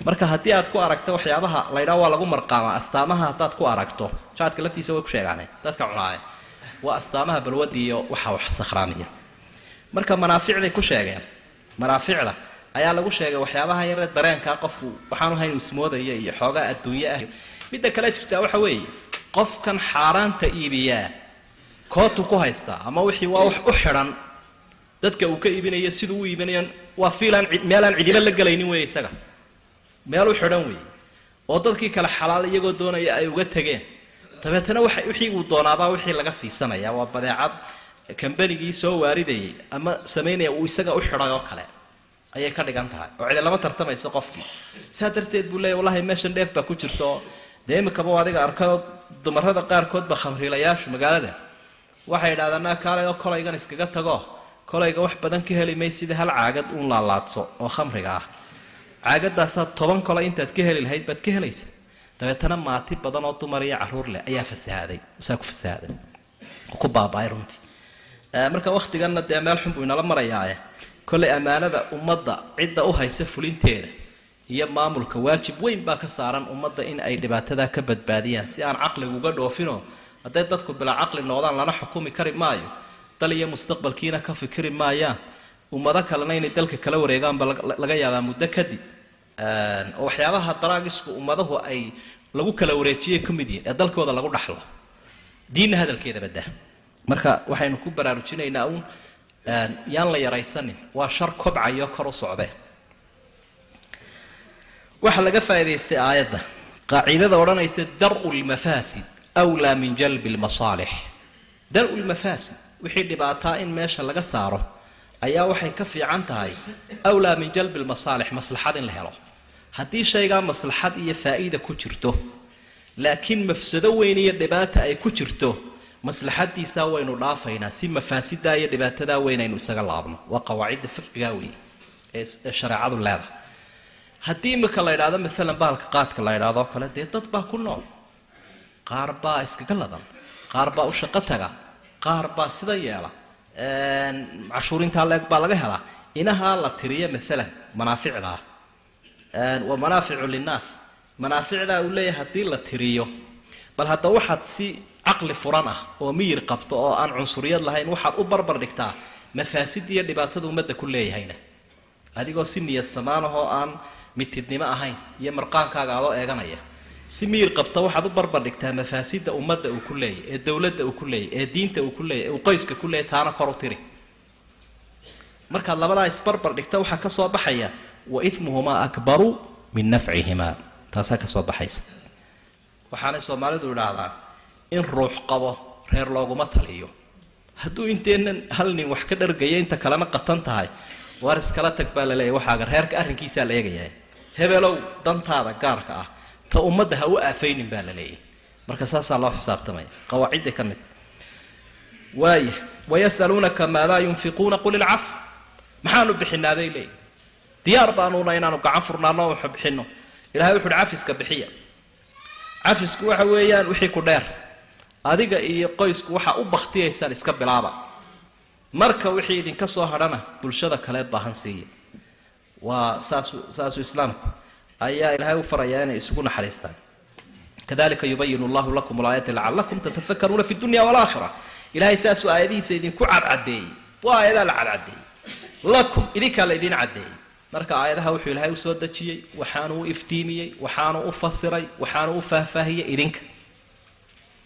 Marka haddii aad ku aragto waxyaabaha laydhaa waa lagu marqaamaa astaamaha haddaad ku aragto jaadka laftiisa way ku sheegaane dadka cunaaya waa astaamaha balwadii iyo waxa wax sakhraaniya. Marka manaaficday ku sheegeen manaaficda ayaa lagu sheegay waxyaabaha yare dareenkaa qofku waxaanu hayn uu ismoodaya iyo xoogaa adduunye ah. Midda kale jirtaa waxa weeye qofkan xaaraanta iibiyaa kootu ku haystaa ama wixii waa wax u xidhan dadka uu ka iibinayo siduu u iibinayo waa fiilaan meelaan cidiba la gelaynin wey isaga. Meel u xidhan weeye. Oo dadkii kale xalaal iyagoo doonaya ay uga tegeen. Dabeetana waxa wixii uu doonaabaa wixii laga siisanaya waa badeecad kambanigii soo waaridayay ama samaynaya uu isaga u xidhay oo kale. Ayay ka dhigan tahay. Oo cidi tartamayso qofkii. Saa darteed buu leeya wallahi meeshan dheef baa ku jirta oo dee adiga arkayoo dumarada qaarkoodba khamriilayaashu magaalada. Waxay idhahdaan kaalay oo kolaygan iskaga tago. Kolayga wax badan ka heli may sida hal caagad uun laalaadso oo khamriga ah. Caagadaasaa toban kolay intaad ka heli lahayd baad ka helaysa. Dabeetana maati badan oo dumar iyo carruur leh ayaa fasahaaday saa ku fasahaaday ku baaba-ay runtii. Marka wakhtiganna dee meel xun buu inala marayaae kollay ammaanada ummadda cidda u haysa fulinteeda iyo maamulka waajib weyn baa ka saaran ummadda in ay dhibaatadaa ka badbaadiyaan si aan caqligu uga dhoofinoo hadday dadku bilaa caqli noqdaan lana xukumi kari maayo. Dal iyo mustaqbalkiina ka fikiri maayaan. Ummado kalena inay dalka kala wareegaanba laga yaabaa muddo kadib. Waxyaabaha daraagisku ummadahu ay lagu kala wareejiyay ka mid yihiin ee dalkooda lagu dhaxlo. Diinna hadalkeeda badda marka waxaynu ku baraarujinaynaa uun yaan la yaraysanin. Waa shar kobcayo kor u socdee waxaa laga faa'idaystay aayadda. Qaacidada odhanaysa dar-u lmafaasid wlaa min jalbi lmasaalix dar-u lmafaasid wixii dhibaataa in meesha laga saaro ayaa waxay ka fiican tahay. Awlaa min jalbi lmasaalix maslaxad in la helo. Haddii shaygaa maslaxad iyo faa'iida ku jirto laakiin mafsado weyn iyo dhibaata ay ku jirto maslaxadiisaa waynu dhaafaynaa si mafaasidaa iyo dhibaatadaa weyn aynu isaga laabno. Waa qawaacidda fiqigaa wey ee shareecadu leedahay haddii imika la ydhahdo maalan bahalka qaadka la ydhahdo kale dee dad baa ku nool. Qaar baa iskaga ladan. Qaar baa u shaqo taga. Qaar baa sida yeela. Cashuurintaa leeg baa laga helaa. Inahaa la tiriya maalan manaaficdaa. Waa manaaficu linnaas. Manaaficdaa uu leeyahay haddii la tiriyo. Bal hadda waxaad si caqli furan ah oo miyir qabto oo aan cunsuriyad lahayn waxaad u barbar dhigtaa mafaasid iyo dhibaatada ummadda ku leeyahayna. Adigoo si niyad samaanahoo aan mitidnimo ahayn iyo marqaankaaga adoo eeganaya. Si miyir qabta waxaad u barbar dhigtaa mafaasida ummadda uu ku leeyahy ee dowladda uu ku leeyahy ee diinta uu ku leeyahy ee uu qoyska ku leeyahy taana kor u tiri. Markaad labadaa isbarbar dhigta waxaa ka soo baxaya wa ismuhumaa akbaru min nafcihimaa. Taasaa ka soo baxaysa. Waxaanay soomaalidu idhaahdaan in ruux qabo reer looguma taliyo. Hadduu inteennan hal nin wax ka dhargaya inta kalena qatan tahay waar iskala tag baa la leeyahy waxaaga reerka arrinkiisaa la eegayaa hebelow dantaada gaarka ah ta ummadda ha u aafaynin baa la leeyahy marka saasaa loo xisaabtamaya qawaacidday ka mid. Waaya wayasaluunaka maadaa yunfiquuna qul ilcaf maxaanu bixinaa bay leeyihi diyaar baanuuna inaanu gacan furnaano waxu bixino ilahay wuxu uhi cafiska bixiya. Cafisku waxa weeyaan wixii ku dheer. Adiga iyo qoysku waxaa u baktiyaysaan iska bilaaba. Marka wixii idinka soo hadhana bulshada kale baahan siiya waa saasu saasuu islaamku. Ayaa ilaahay u farayaa inay isugu naxariistaan. Kadalika yubayinu llahu lakum alaayaati lacalakum tatafakaruuna fi dunya walaakhira ilahay saasuu aayadihiisa idinku cadcadeeyey. Waa aayadaa la cadcadeeyey. Lakum idinkaa la idin marka aayadaha wuxuu ilaahay u soo dejiyey waxaanu u iftiimiyey waxaanu u fasiray waxaanu u faahfaahiyey idinka.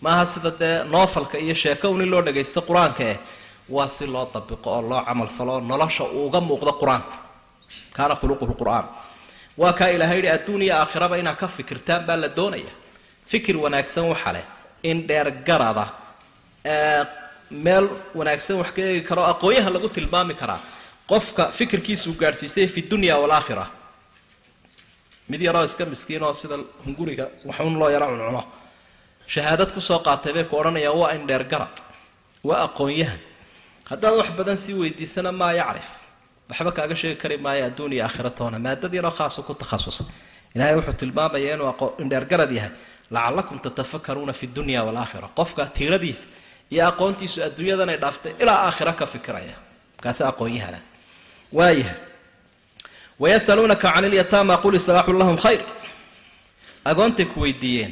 Maaha sida dee noofalka iyo sheeko un loo dhagaysto qur'aanka eh waa si loo dabiqo oo loo camal falo nolosha uu uga muuqdo qur'aanku kaana khuluquhu lqur'aan waa kaa ilahay yihi adduun iyo aakhiraba inaad ka fikirtaan baa la doonaya. Fikir wanaagsan waxa leh in dheergarada meel wanaagsan wax ka eegi karo aqoonyaha lagu tilmaami karaa. Qofka fikirkiisuu gaadhsiistay fi dunya walaakhira mid yaroo iska miskiin sida hunguriga waxun loo yaro cuncuno shahaadad ku soo qaatay bay ku odhanayaan waa in waa aqoon-yahan. Haddaad wax badan sii weydiisana maa yacrif waxba kaaga sheegi kari maayo adduun iyo aakhira toona maadad yaroo khaaso ku takhasusay. Ilaahay wuxuu tilmaamayaa inuu indheergarad yahay. Lacalakum tatafakaruuna fi dunya walaakhira qofka tiiradiisa iyo aqoontiisu adduunyadan ay dhaaftay ilaa aakhira ka fikiraya. Kaasi aqoon-yahana waayahay wayasaluunaka can ilyataama qul islaaxu lahum khayr. Agoontay ku weydiiyeen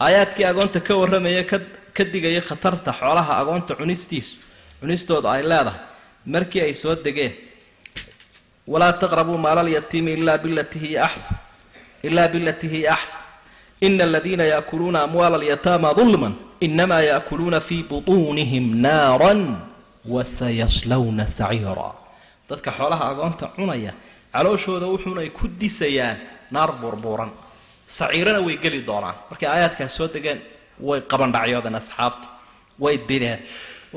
aayaadkii agoonta ka warramaya ka ka digaya khatarta xoolaha agoonta cunistiisu cunistooda ay leedahay markii ay soo degeen walaa taqrabuu maala alyatiimi ilaa bilati hiya axsan ilaa bilati hiya axsan ina aladiina yaakuluuna amwaala alyataama dulman inamaa yaakuluuna fii butuunihim naaran wasayaslawna saciira dadka xoolaha agoonta cunaya calooshooda wuxuunay ku disayaan naar buurbuuran saciirana way geli doonaan markay aayaadkaas soo degeen way qabandhacyoodeen asxaabtu way dideen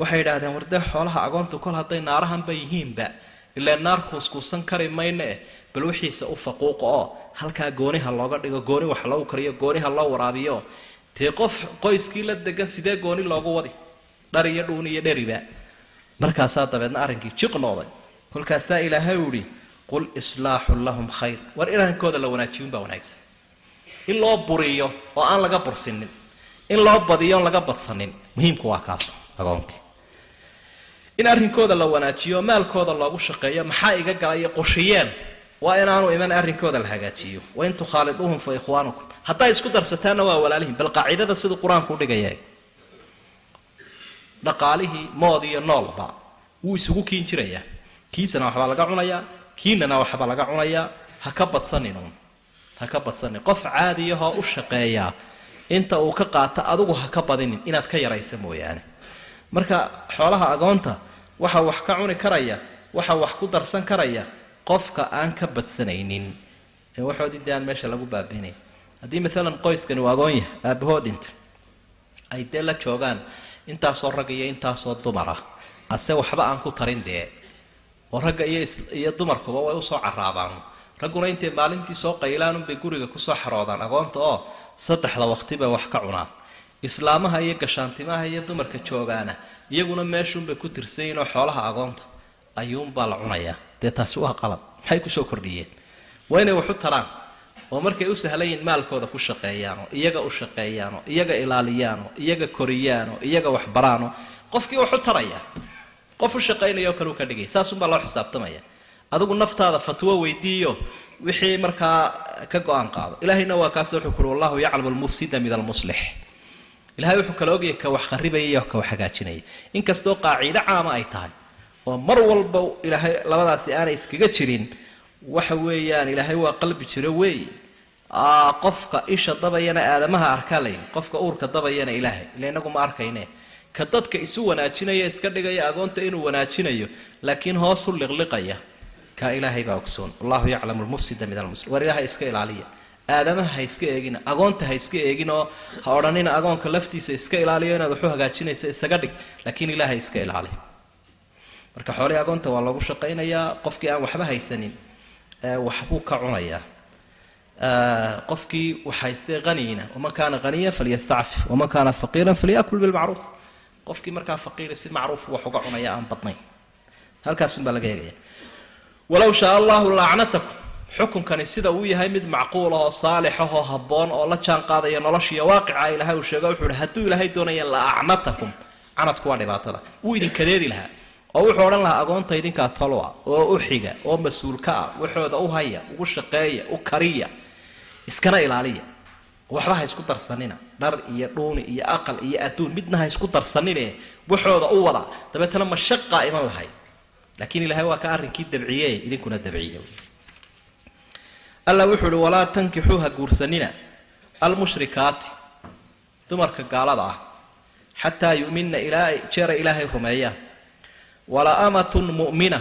waxay yidhaahdeen wardee xoolaha agoontu kol hadday naarahanba yihiinba ilaa naar kuuskuusan kari mayne bal wixiisa u faquuqa oo halkaa gooniha looga dhigo gooni wax loogu kariyo gooniha loo waraabiyo. Dee qof qoyskii la degan sidee gooni loogu wadi? Dhar iyo dhuun iyo dheriba. Markaasaa dabeedna arrinkii jiqnooday kolkaasaa ilaahay u ihi qul islaaxun lahum khayr. War inankooda la wanaajiyunbaa wanaagsan. In loo buriyo oo aan laga bursinin in loo badiyo laga badsanin muhiimku waa kaas agoonkii in arrinkooda la wanaajiyo maalkooda loogu shaqeeyo maxaa iga galaya qoshiyeen waa inaanu iman arrinkooda la hagaajiyo. Wain tukhaaliduuhum fa ikhwaanukum. Hadday isku darsataanna waa walaalihin bal qaacidada siduu qur'aanku udhigaya dhaqaalihii mood iyo noolba wuu isugu kiin jirayaa kiisana waxbaa laga cunayaa kiinana waxbaa laga cunayaa ha ka badsaninun ha ka badsanin qof caadiyahoo u shaqeeyaa inta uu ka qaato adigu ha ka badinin. Inaad ka yaraysa mooyaane marka xoolaha agoonta waxa wax ka cuni karaya waxa wax ku darsan karaya qofka aan ka badsanaynin. Waxoodii dee aan meesha lagu baabiinay. Haddii maalan qoyskani uu agoon yahay aabahoo dhinta ay dee la joogaan intaasoo rag iyo intaasoo dumara ase waxba aan ku tarin dee. Oo ragga iyo iyo dumarkuba way u soo caraabaan ragguna intay maalintii soo qaylaanunbay guriga ku soo xaroodaan agoonta oo saddexda waqti bay wax ka cunaan islaamaha iyo gashaantimaha iyo dumarka joogaana iyaguna meeshuunbay ku tirsayiin oo xoolaha agoonta ayuunbaa la cunayaa dee taasi waa qalad. Maxay ku soo kordhiyeen? Waa inay wax u taraan oo markay u sahlayiin maalkooda ku shaqeeyaanoo iyaga u shaqeeyaanoo iyaga ilaaliyaanoo iyaga koriyaanoo iyaga waxbaraanoo qofkii wax u taraya qof u shaqaynaya oo kale u ka dhigay. Saasunbaa loo xisaabtamaya. Adigu naftaada fatwo weydiiyo wixii markaa ka go'aan qaado. Ilahayna waa kaas wuxuu kuhi wallahu yaclamu almufsida min almuslix ilahay wuxuu kala ogayay ka wax kharibaya iyo ka wax hagaajinaya. Inkastoo qaaciide caama ay tahay oo mar walba ilaahay labadaasi aanay iskaga jirin waxa weeyaan ilaahay waa qalbi jiro weey qofka isha dabayana aadamaha arkaa layn qofka uurka dabayana ilaahay ila inagu ma arkayne. Ka dadka isu wanaajinaya iska dhigaya agoonta inuu wanaajinayo laakiin hoosu liqliqaya. Kaa ilaahay baa ogsoon. Wallahu yaclamu lmufsida min almuslim war ilaahay iska ilaaliya aadamaha ha iska eegina agoonta ha iska eegin oo ha odhanina agoonka laftiisa iska ilaaliyo inaad waxu hagaajinaysa isaga dhig laakiin ilaahay iska ilaali. Marka xoolihii agoonta waa loogu shaqaynayaa qofkii aan waxba haysanin waxbuu ka cunayaa. Qofkii wax haystay haniina waman kaana haniyan falyastacfif waman kaana faqiiran falyakul bilmacruuf. Qofkii markaa faqiiri si macruuf wax uga cunaya aan badnayn. Halkaasunbaa laga eegaya. Walow shaa allahu lacnatakum xukunkani sida uu yahay mid macquul ahoo saalixahoo habboon oo la jaan qaadaya noloshiiyo waaqica ilahay uu sheego wuxuu hi hadduu ilaahay doonaya la acnatakum canadku waa dhibaatada. Wuu idin kadeedi lahaa oo wuxuu odhan lahaa agoonta idinkaa tolwa oo u xiga oo mas'uulka ah waxooda u haya ugu shaqeeya u kariya iskana ilaaliya. Waxba ha isku darsanina dhar iyo dhuuni iyo aqal iyo adduun midna ha isku darsanine waxooda u wada. Dabeetana mashaqaa iman lahay laakiin ilaahay waa ka arrinkii dabciye idinkuna dabciye alla wuxuu uhi walaa tankixuu ha guursanina almushrikaati. Dumarka gaalada ah. Xataa yu'minna ilaa jeera ilaahay rumeeyaan wala amatun mu'mina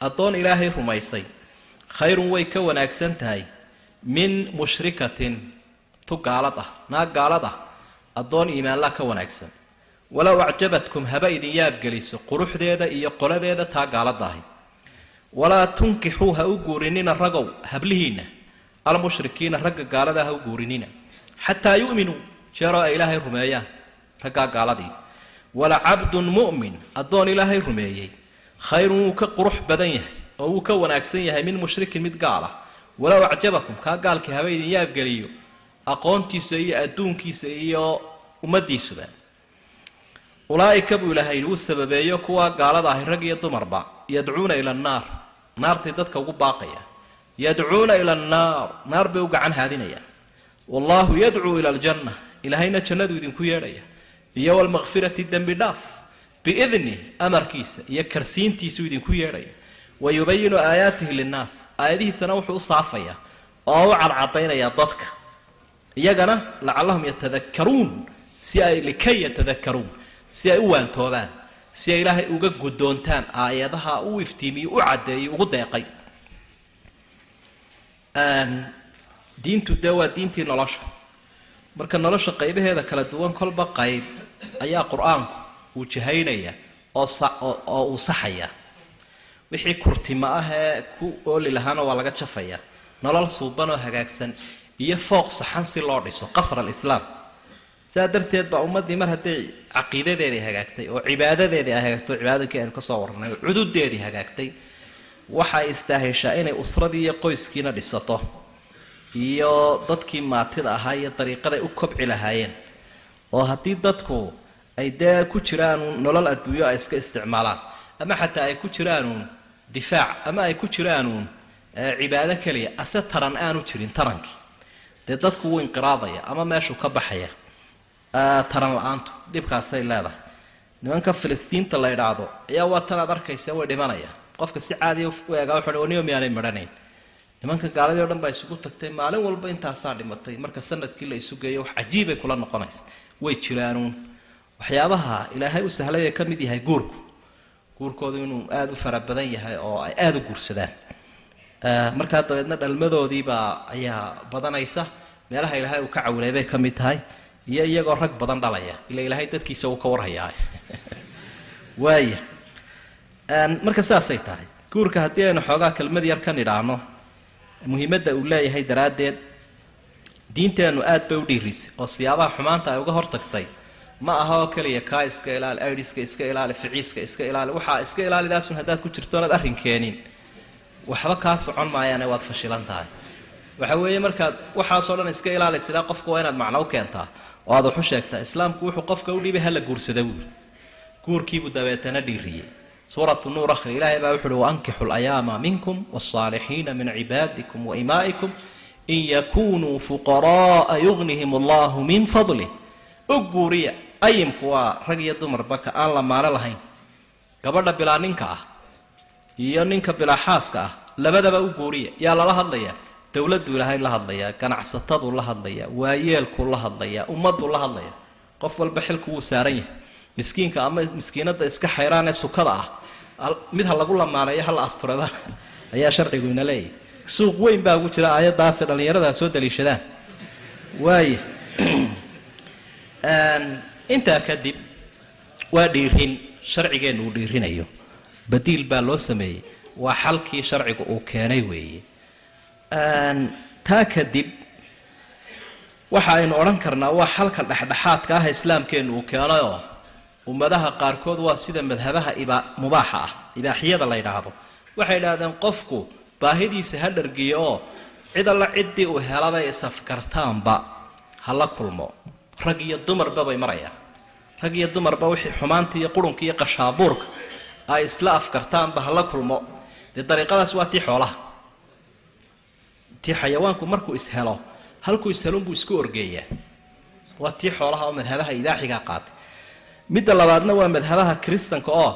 addoon ilaahay rumaysay. Khayrun way ka wanaagsan tahay min mushrikatin. Tu gaalad ah naag gaalad ah. Addoon iimaanla ka wanaagsan. Walow acjabatkum haba idin yaabgeliso quruxdeeda iyo qoladeeda taa gaalada ahi. Walaa tunkixuu ha u guurinina ragow hablihiinna almushrikiina ragga gaalada ha u guurinina xataa yu'minuu jeeroo ay ilaahay rumeeyaan raggaa gaaladii. Wala cabdun mu'min addoon ilaahay rumeeyey. Khayrun wuu ka qurux badan yahay oo wuu ka wanaagsan yahay min mushrikin mid gaal ah walow acjabakum kaa gaalkii haba idin yaabgeliyo aqoontiisa iyo adduunkiisa iyo ummadiisuba. Ulaa'ika buu ilaahay wuu sababeeyo kuwa gaalada ahi rag iyo dumarba yadcuuna ila annaar naartay dadka ugu baaqaya yadcuuna ila annaar. Naar bay u gacan haadinayaan. Wallaahu yadcuu ila aljanna. Ilaahayna jannadu idinku yeedhaya. Iyo walmakfirati dembi dhaaf. Biidni amarkiisa iyo karsiintiisuu idinku yeedhaya. Wa yubayinu aayaatihi linnaas. Aayadihiisana wuxuu u saafayaa oo u cadcadaynayaa dadka. Iyagana lacallahum yatadakaruun si ay likay yatadakaruun si ay u waantoobaan. Si ay ilaahay uga guddoontaan aayadaha u iftiimiyey u caddeeyey ugu deeqay diintu dee waa diintii nolosha. Marka nolosha qaybaheeda kala duwan kolba qayb ayaa qur'aanku uu jahaynaya oo uu saxaya. Wixii kurtima ah ee ku ooli lahaana waa laga jafaya. Nolol suuban oo hagaagsan iyo fooq saxan si loo dhiso qasr alislaam. Sidaa darteed baa ummaddii mar hadday caqiidadeedii hagaagtay oo cibaadadeedii ay hagaagtay oo cibaadooyinkii aynu ka soo warranay oo cududeedii hagaagtay waxay istaahishaa inay usradii iyo qoyskiina dhisato. Iyo dadkii maatida ahaa iyo dariiqaday u kobci lahaayeen. Oo haddii dadku ay dee ku jiraanuun nolol adduunyo ay iska isticmaalaan ama xataa ay ku jiraanuun difaac ama ay ku jiraanuun cibaado keliya ase taran aanu jirin tarankii. Dee dadku wuu inqiraadaya ama meeshuu ka baxaya taran la'aantu dhibkaasay leedahay. Nimanka filistiinta la idhaahdo ayaa waa tan arkaysa? Way dhimanayaan qofka si caadiya u eegaa wuxuu waniyo miyaanay midhanayn nimanka gaaladii o dhan baa isugu tagtay maalin walba intaasaa dhimatay. Marka sannadkii la isu geeyo wax cajiibay kula noqonaysa. Way jiraanuun waxyaabaha ilaahay u sahlay ay ka mid yahay guurku. Guurkoodu inuu aada u fara badan yahay oo ay aada u guursadaan. Markaa dabeedna dhalmadoodiibaa ayaa badanaysa. Meelaha ilaahay uu ka cawilay bay ka mid tahay iyo iyagoo rag badan dhalaya. Ila ilaahay dadkiisa uu ka warhayaa. [LAUGHS] Waaya marka saasay tahay guurka haddii aynu xoogaa kelmad yar ka nidhaahno muhiimadda uu leeyahay daraaddeed diinteennu aad bay u dhiirisay oo siyaabaha xumaanta ay uga hortagtay. Ma aha oo keliya kaa iska ilaali aidiska iska ilaali ficiiska iska ilaali waxaa iska ilaalidaasun haddaad ku jirto arrin keenin. Waxba kaa socon maayaane waad fashilan tahay. Waxa weeye markaad waxaasoo dhan iska ilaali tiraa qofka waa inaad macno u keentaa oo aad waxu sheegtaa. Islaamku wuxuu qofka u dhibay hala guursada buuli guurkiibuu dabeetana dhiiriyey suuratu nuur akhri ilaahay baa wuxu uhi waankixu layaama minkum waalsaalixiina min cibaadikum wa imaa'ikum in yakunuu fuqara'a yugnihim allahu min fadlih u guuriya ayimku waa rag iyo dumarba ka aan la maalo lahayn. Gabadha bilaa ninka ah iyo ninka bilaa xaaska ah labadaba u guuriya. Yaa lala hadlayaa? Dowladdu ilaahay la hadlayaa ganacsatadu la hadlayaa waayeelkuu la hadlayaa ummaddu la hadlaya qof walba xilku wuu saaran yahay miskiinka ama miskiinada iska xayraan ee sukada ah mid ha lagu lamaaneeyo hala asturaba [LAUGHS] ayaa sharcigu ina leeyahy suuq weyn baa ugu jira aayaddaasi dhallinyarada soo daliishadaan waaya [CLEARS THROAT] intaa kadib waa dhiirin sharcigeennu uu dhiirinayo. Badiil baa loo sameeyey waa xalkii sharcigu uu keenay weeye. Taa kadib waxa aynu odhan karnaa waa xalka dhexdhexaadka ah islaamkeennu uu keenayoo ummadaha qaarkood waa sida madhabaha mubaaxa ah ibaaxiyada la yidhaahdo. Waxay idhahdeen qofku baahidiisa ha dhargiyo oo cid alla ciddii uu helabay isafkartaanba ha la kulmo. Rag iyo dumarba bay marayaan. Rag iyo dumarba wixii xumaanta iyo qurunka iyo qashaabuurka ay isla afkartaanba ha la kulmo. Dee dariiqadaas waa tii xoolaha. Tii xayawaanku markuu ishelo halkuu ishelunbuu isku orgeeyaa. Waa tii xoolaha oo madhabaha ibaaxigaa qaatay midda labaadna waa madhabaha kiristanka oo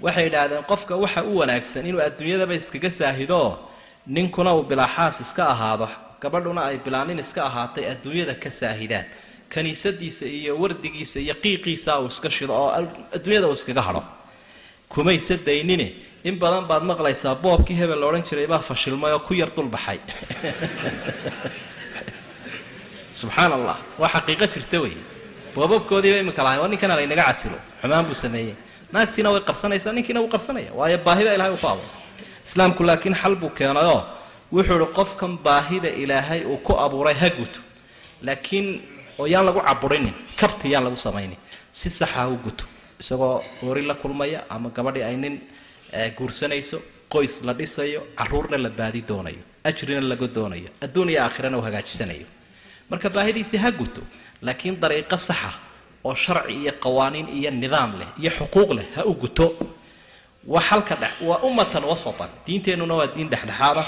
waxay idhaahdeen qofka waxa u wanaagsan inuu adduunyadaba iskaga saahido oo ninkuna uu bilaaxaas iska ahaado gabadhuna ay bilaanin iska ahaatay adduunyada ka saahidaan. Kaniisadiisa iyo wardigiisa iyo qiiqiisa uu iska shido oo adduunyada uu iskaga hadho. Kumayse daynine? In badan baad maqlaysaa boobkii hebel la odhan jiray baa fashilmay oo ku yar dulbaxay [LAUGHS] subxaan allah waa xaqiiqo jirta wey boobabkoodiiba iminka lahay waa ninkana laynaga casilo xumaan buu sameeyey. Naagtiina way qarsanaysaa ninkiina wuu qarsanaya. Waayo baahi baa ilahay u ku abuuray islaamku laakiin xal buu keenayoo wuxuu ihi qofkan baahida ilaahay uu ku abuuray ha guto. Laakiin oo yaan lagu caburinin kabti yaan lagu samaynin. Si saxa u guto. Isagoo hoori la kulmaya ama gabadhii ay nin guursanayso qoys la dhisayo caruurna la baadi doonayo ajrina laga doonayo adduun iyo aakhirana uu hagaajisanayo marka baahidiisii ha guto laakiin dariiqo saxa oo sharci iyo qawaaniin iyo nidaam leh iyo xuquuq leh ha u guto. Waa xalka dhex waa ummatan wasatan. Diinteennuna waa diin dhexdhexaada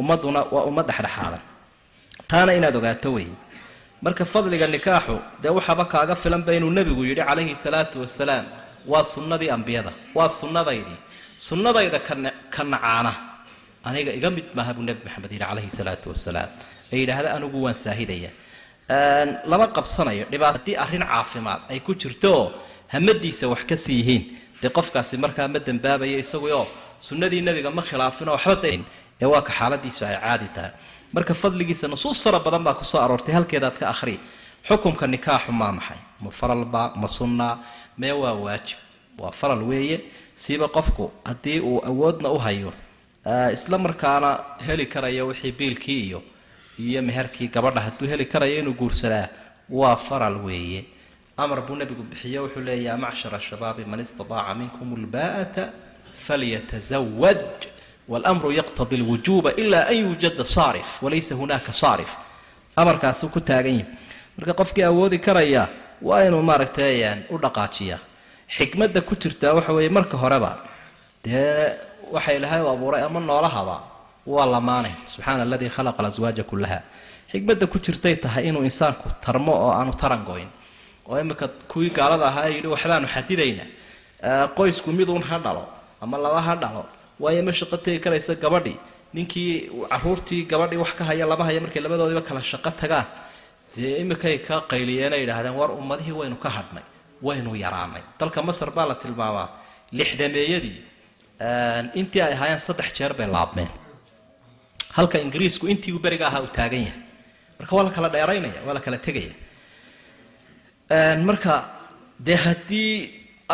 ummaduna waa ummad dhexdhexaada. Taana inaad ogaato wey. Marka fadliga nikaaxu dee waxaaba kaaga filanba inuu nebigu yidhi calayhi salaatu wasalaam waa sunnadii ambiyada waa sunnadaydii sunnadayda ka nacaana. Aniga iga mid maaha buu nebi maxamed yidhi calayhi salaatu wasalaam ee yidhaahda anigu waan saahidaya. Lama qabsanayo. Dhibaat haddii arrin caafimaad ay ku jirto oo hamadiisa wax ka sii yihiin. Dee qofkaasi markaa ma dembaabayo isaguoo sunnadii nebiga ma khilaafinoo waxba ee waa ka xaaladiisu ay caadi tahay. Marka fadligiisa nusuus fara badan baa ku soo aroortay. Halkeedaad ka akhri. Xukumka nikaaxu maa maxay. Ma faralba ma sunnaa mee waa waajib. Waa faral weeye. Siiba qofku haddii uu awoodna u hayo isla markaana heli karayo wixii biilkii iyo iyo meherkii gabadha hadduu heli karayo inuu guursadaa waa faral weeye. Amar buu nebigu bixiye wuxuu leeya yaa macshara shabaabi man istadaaca minkum lbaa'ata falyatazawaj wاlmru yaqtadi اlwujuba ila an yuujada saarif walaysa hunaaka saarif. Amarkaasuu ku taagan yahi marka qofkii awoodi karaya waa inuu maaragtay u dhaqaajiya xikmadda ku jirtaa waxa weeye marka horeba dee waxa ilaahay u abuuray ama noolahaba waa lamaanay subxaana aladii khalaqa alaswaaja kullaha. Xikmadda ku jirtay tahay inuu insaanku tarmo oo aanu taran oo imika kuwii gaalada ahaa yidhi waxbaanu xadidaynaa. Qoysku miduun ha dhalo ama laba ha dhalo. Waayo ma shaqo tegi karaysa gabadhii. Ninkii caruurtii gabadhii wax ka haya lama haya markay labadoodiiba kala shaqo tagaan. Dee imikay ka qayliyeen ay yidhaahdeen war ummadihii waynu ka hadhnay waynu yaraanay dalka masar baa la tilmaamaa lixdameeyadii intii ay ahaayeen saddex jeer bay laabmeen halka ingiriisku intii uu beriga ahaa uu taagan yahay. Marka waa la kala dheeraynaya waa la kala tegaya. Marka dee haddii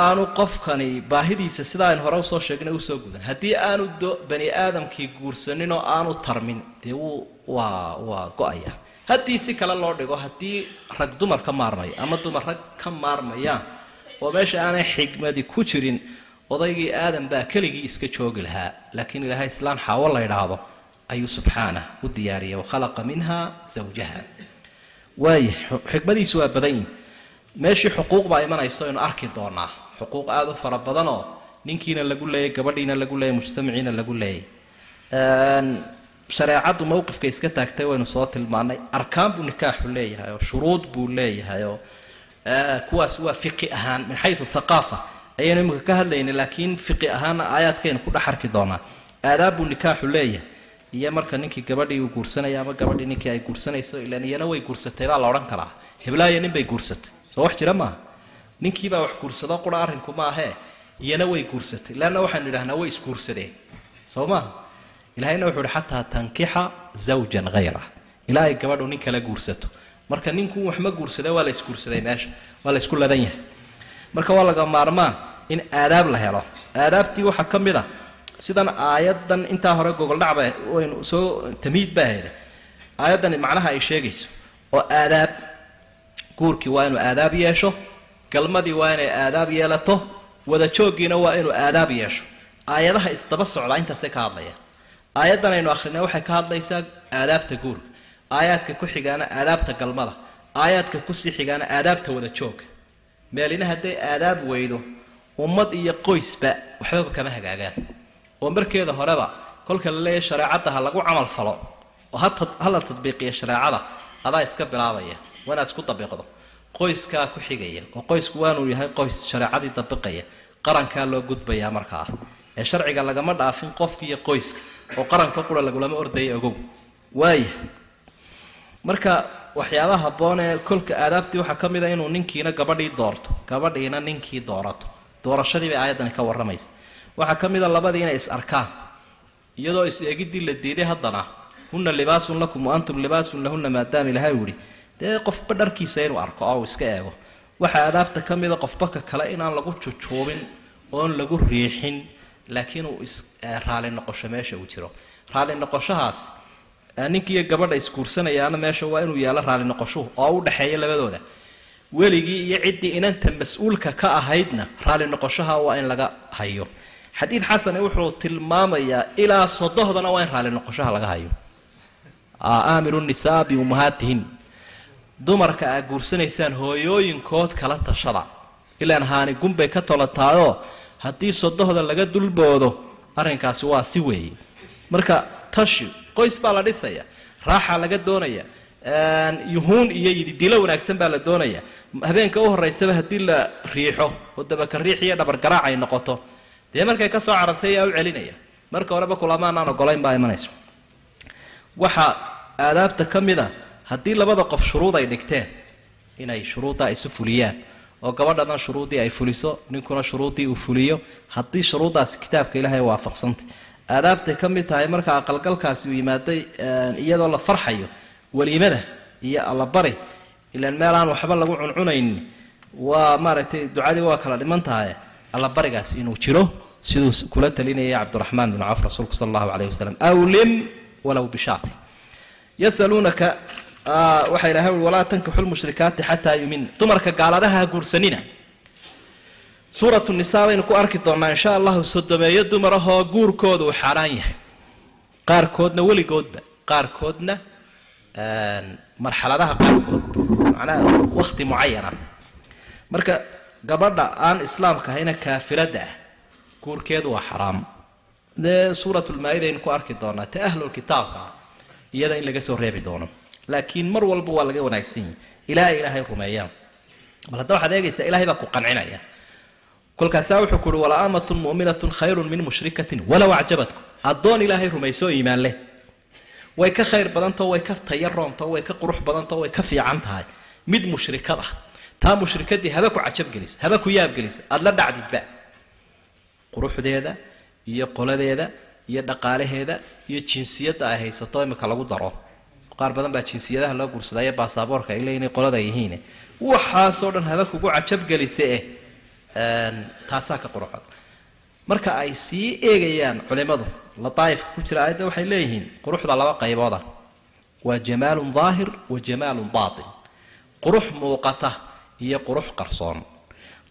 aanu qofkani baahidiisa sida aynu hore u soo sheegnay u soo gudan. Haddii aanu bani aadamkii guursanin oo aanu tarmin dee wuu waa waa go'aya haddii si kale loo dhigo haddii rag dumar ka maarmayo ama dumar rag ka maarmayaan oo meesha aanay xigmadi ku jirin odaygii aadan baa keligii iska joogi lahaa. Laakiin ilaahay islaan xaawo la ydhaahdo ayuu subxaanah u diyaariyay wakhalaqa minha zawjaha. Waaya xikmadiisu waa badan meeshii xuquuq baa imanayso aynu arki doonaa. Xuquuq aada u fara badanoo ninkiina lagu leeyay gabadhiina lagu leeyay mujtamaciina lagu leeyay. Shareecaddu mowqifka iska taagtay waynu soo tilmaanay arkaan buu nikaaxu leeyahay oo shuruud buu leeyahay oo kuwaas waa fiqi ahaan min xayu thaqaafa. Ayaynu imika ka hadlaynay laakiin fiqi ahaanna aayaadkaynu ku dhex arki doonaa. Aadaab buu nikaaxu leeyahay iyo marka ninkii gabadhii uu guursanaya ama gabadhii ninkii ay guursanayso ilaan iyana way guursatay baa la odhan karaa. Heblaaya nin bay guursatay soo wax jira maaha ninkiibaa wax guursado qura arrinku maahee iyana way guursatay leanna waxaynu idhahnaa way isguursadeen. Soo maaha ilahayna wuxuu uhi xataa tankixa zawjan hayra ilaa gabadhu nin kala guursato. Marka ninku wax ma guursada waa la isguursaday meesha. Waa la isku ladan yahay. Marka waa laga maarmaan in aadaab la helo. Aadaabtii waxaa ka mid a sidan aayadan intaa hore gogoldhacba waynu soo tamhiid baa hele aayaddan macnaha ay sheegayso oo aadaab guurkii waa inuu aadaab yeesho galmadii waa inay aadaab yeelato wada jooggiina waa inuu aadaab yeesho. Aayadaha isdaba socdaa intaasay ka hadlayaan. Aayaddan aynu akrinay waxay ka hadlaysaa aadaabta guurka aayaadka ku xigaana aadaabta galmada aayaadka ku sii xigaana aadaabta wada jooga. Meelina hadday aadaab weydo ummad iyo qoysba waxbaba kama hagaagaan oo markeeda horeba kolka la leeyahy shareecadda ha lagu camal falo oo ha la tadbiiqiya shareecada adaa iska bilaabaya waa inaad isku dabiiqdo. Qoyskaa ku xigaya oo qoysku waanuu yahay qoys shareecadii dabiqaya qarankaa loo gudbayaa markaa ee sharciga lagama dhaafin qofka iyo qoyska oo qaranka qura lagulama ordaya ogow. Waaya marka waxyaabaha habboon ee kolka aadaabtii waxaa ka mid a inuu ninkiina gabadhii doorto gabadhiina ninkii doorato. Doorashadii bay aayaddani ka warramaysa waxaa ka mid a labadii inay is arkaan. Iyadoo is-eegiddii la diiday haddana hunna libaasun lakum wa antum libaasun lahunna maadaama ilahay u yihi dee qofba dharkiisa inuu arko oo uu iska eego. Waxaa aadaabta ka mida qofbaka kale inaan lagu jujuubin oon lagu riixin laakiin uu is raali noqosho meesha uu jiro. Raali noqoshahaas ninkiiyo gabadha isguursanayaana meesha waa inuu yaalo raali noqoshuhu oo u dhexeeya labadooda. Weligii iyo ciddii inanta mas'uulka ka ahaydna raali noqoshaha waa in laga hayo xadiid xasane wuxuu tilmaamayaa ilaa sodohdana waa in raali noqoshaha laga hayo. Aamiru nisaa biummahaatihin dumarka aad guursanaysaan hooyooyinkood kala tashada. Ilaan haani gunbay ka tolataayoo haddii sodohda laga dulboodo arrinkaasi waa si weeye. Marka tashi qoys baa la dhisaya raaxaa laga doonaya yuhuun iyo yididilo wanaagsan baa la doonaya. Habeenka u horeysaba haddii la riixo oo dabaka riix iyo dhabargaraac ay noqoto dee markay ka soo carartay ayaa u celinaya. Marka horeba kulamaanaan ogolayn baa imanayso. Waxaa aadaabta ka mid a haddii labada qof shuruud ay dhigteen inay shuruuddaa isu fuliyaan oo gabadhadan shuruuddii ay fuliso ninkuna shuruuddii uu fuliyo haddii shuruuddaasi kitaabka ilaahay waafaqsantay aadaabtay ka mid tahay marka aqalgalkaasi uu yimaaday iyadoo la farxayo weliimada iyo allabari ilaan meel aan waxba lagu cuncunaynin waa maaragtay ducadii waa kala dhiman tahay allabarigaas inuu jiro siduu kula talinaya cabdiraxmaan binu cawf rasuulku sala allahu calayhi wasalam awlim walow bishaati yasaluunaka waxaa ilahay ui walaa tankixu lmushrikaati xataa yumin. Dumarka gaaladaha ha guursanina. Suuratu nisaa baynu ku arki doonnaa insha allahu sodomeeyo dumarahoo guurkooda uu xaaraan yahay. Qaarkoodna weligoodba qaarkoodna marxaladaha qaarkood macnaha wakhti mucayana marka gabadha aan islaamka ahayna kaafirada ah. Guurkeedu waa xaraam. Dee suuratulmaa-ida aynu ku arki doonaa ta ahlulkitaabka ah iyada in laga soo reebi doono. Laakiin mar walba waa laga wanaagsan yahi ilaa ay ilaahay rumeeyaan bal hadda waxaad eegaysaa ilahay baa ku qancinaya. Kolkaasaa wuxuu ku uhi wala amatun mu'minatun khayrun min mushrikatin walow acjabatkum. Addoon ilaahay rumayso iimaan leh. Way ka khayr badantao way ka tayaroonto way ka qurux badantao way ka fiican tahay. Mid mushrikad ah taa mushrikadii haba ku cajabgelisa haba ku yaabgelisa aada la dhacdidba quruxdeeda iyo qoladeeda iyo dhaqaalaheeda iyo jinsiyadda ay haysato imika lagu daro. Qaar badan baa jinsiyadaha loo guursadaayo baasaboorka ay leeyiin qolada yihiin. Waxaasoo dhan haba kugu cajabgelisa eh taasaa ka quruxda. Marka ay sii eegayaan culimadu lataaifka ku jira aayadda waxay leeyihiin quruxda laba qaybooda. Waa jamaalun daahir wa jamaalun baatin. Qurux muuqata iyo qurux qarsoon.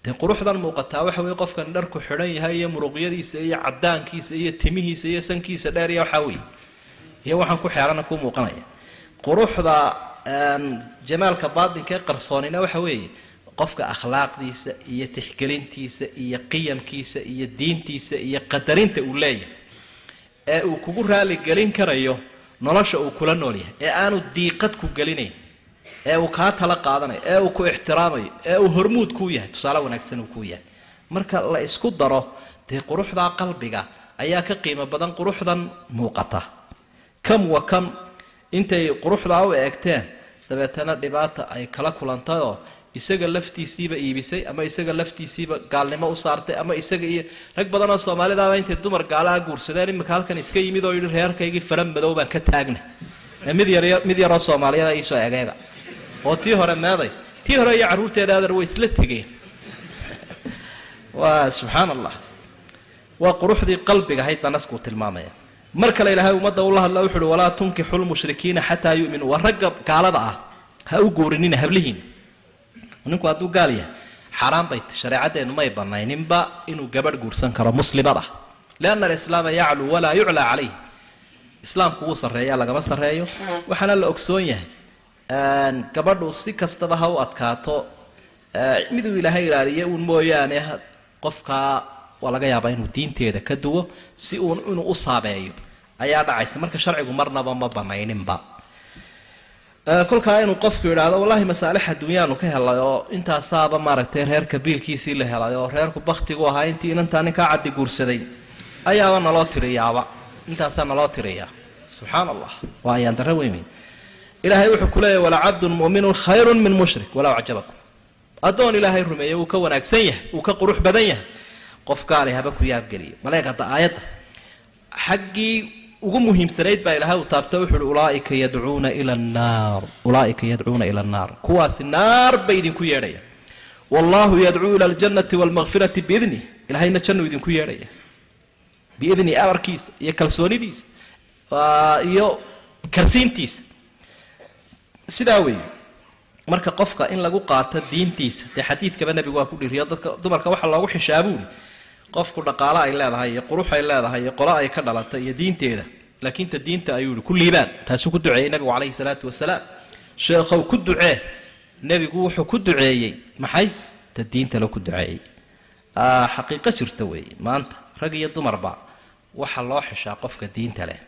Dee quruxdan muuqataa waxa weye qofkan dharku xidhan yahay iyo muruqyadiisa iyo cadaankiisa iyo timihiisa iyo sankiisa dheer iyo waxaa wey iyo waxaan ku xeerana ku muuqanaya. Quruxda jamaalka baatinka ee qarsoonina waxa weeye qofka akhlaaqdiisa iyo tixgelintiisa iyo qiyamkiisa iyo diintiisa iyo qadarinta uu leeyahay ee uu kugu raaligelin karayo nolosha uu kula nool yahay ee aanu diiqad ku gelinayn ee uu kaa tala qaadanayo ee uu ku ixtiraamayo ee uu hormuud kuu yahay tusaale wanaagsan uu kuu yahay. Marka la isku daro dee quruxdaa qalbiga ayaa ka qiimo badan quruxdan muuqata. Kam wa kam intay quruxdaa u eegteen dabeetana dhibaata ay kala kulantayoo isaga laftiisiiba iibisay ama isaga laftiisiiba gaalnimo u saartay ama isaga iyo rag badan oo soomaalidaaba intay dumar gaalaha guursadeen iminka halkan iska yimid oo yidhi reerkaygii fara madow baan ka taagna mid yaroo soomaaliyada iisoo egeega oo tii hore meeday. Tii hore iyo carruurteeda adeer way isla tegeen. Waa subxaan allah waa quruxdii qalbiga ahayd baa naskuu tilmaamaya. Mar kale ilaahay ummadda ula hadla wuxu uhi walaa tunkixu lmushrikiina xataa yu'minuu waa ragga gaalada ah. Ha u guurinina hablihiina ninku hadduu gaal yahay xaaraan bay t shareecaddeenu may banayninba inuu gabadh guursan karo muslimad ah lianna alislaama yacluu walaa yuclaa calayh islaamku wuu sarreeyaa lagama sarreeyo. Waxaana la ogsoon yahay gabadhu si kastaba ha u adkaato miduu ilaahay ilaaliye uun mooyaane qofkaa waa laga yaabaa inuu diinteeda ka duwo si uun inuu u saameeyo. Ayaa dhacaysa. Marka sharcigu marnaba ma banayninba. Kolkaa inuu qofku yidhaahdo wallahi masaalix adduunyaanu ka helay oo intaasaaba maaragtay reerka biilkiisii la helay oo reerku baktigu ahaa intii inantaa ninkaa caddi guursaday. Ayaaba naloo tiriyaaba intaasaa naloo tiriyaa subxaan allah waa ayaan darro weyn ilaahay wuxuu ku leeyahy walacabdun mu'minun khayrun min mushrik. Walow cajabakum addoon ilaahay rumeeye wuu ka wanaagsan yahay wuu ka qurux badan yahay. Qof haba ku yaabgeliyo maleeg hadda aayadda. Xaggii ugu muhiimsanayd baa ilahay uu taabta wuxu uhi ulaaika yadcuuna ila annaar. Ulaaika yadcuuna ila annaar. Kuwaasi naar bay idinku yeedhaya. Wallahu yadcuu ila aljannati waalmakfirati biidnih ilahayna jannu idinku yeedhaya. Biidni amarkiisa iyo kalsoonidiisa iyo karsiintiisa sidaa weeye marka qofka in lagu qaato diintiisa dee xadiidkaba nebigu waa ku dhiriyo dadka dumarka waxaa loogu xishaabuuli qofku dhaqaalo ay leedahay iyo qurux ay leedahay iyo qolo ay ka dhalatay iyo diinteeda. Laakiin ta diinta ayuu yihi ku liibaan. Taasuu ku duceeyey nebigu calayhi salaatu wasalaam. Sheekhow ku ducee. Nebigu wuxuu ku duceeyey. Maxay? Ta diintale ku duceeyey. Xaqiiqo jirta weeye maanta rag iyo dumarba waxaa loo xishaa qofka diinta leh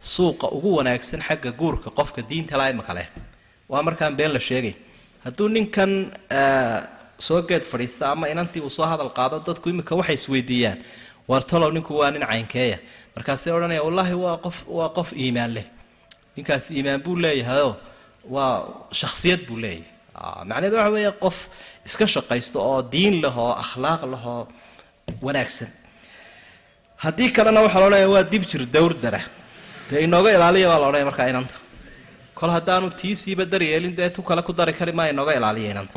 suuqa ugu wanaagsan xagga guurka qofka diinta leh imaka leh waa markaan been la sheegay. Hadduu ninkan soo geed fadhiista ama inantii uu soo hadal qaado dadku imika waxay isweydiiyaan. War talow ninku waa nin caynkeeya. Markaasay odhanaya wallaahi waa qof waa qof iimaan leh. Ninkaas iimaan buu leeyahayoo waa shaksiyad buu leeyahay. Macnaheedu waxa weeye qof iska shaqaysto oo diin leh oo akhlaaq leh oo wanaagsan. Haddii kalena waxaa la odhanaya waa dib jir dawrdara dee inooga ilaaliya baa la odhanaya markaa inanta. Kol haddaanu tiisiiba daryeelin dee tu kale ku dari kari maa inooga ilaaliya inanta.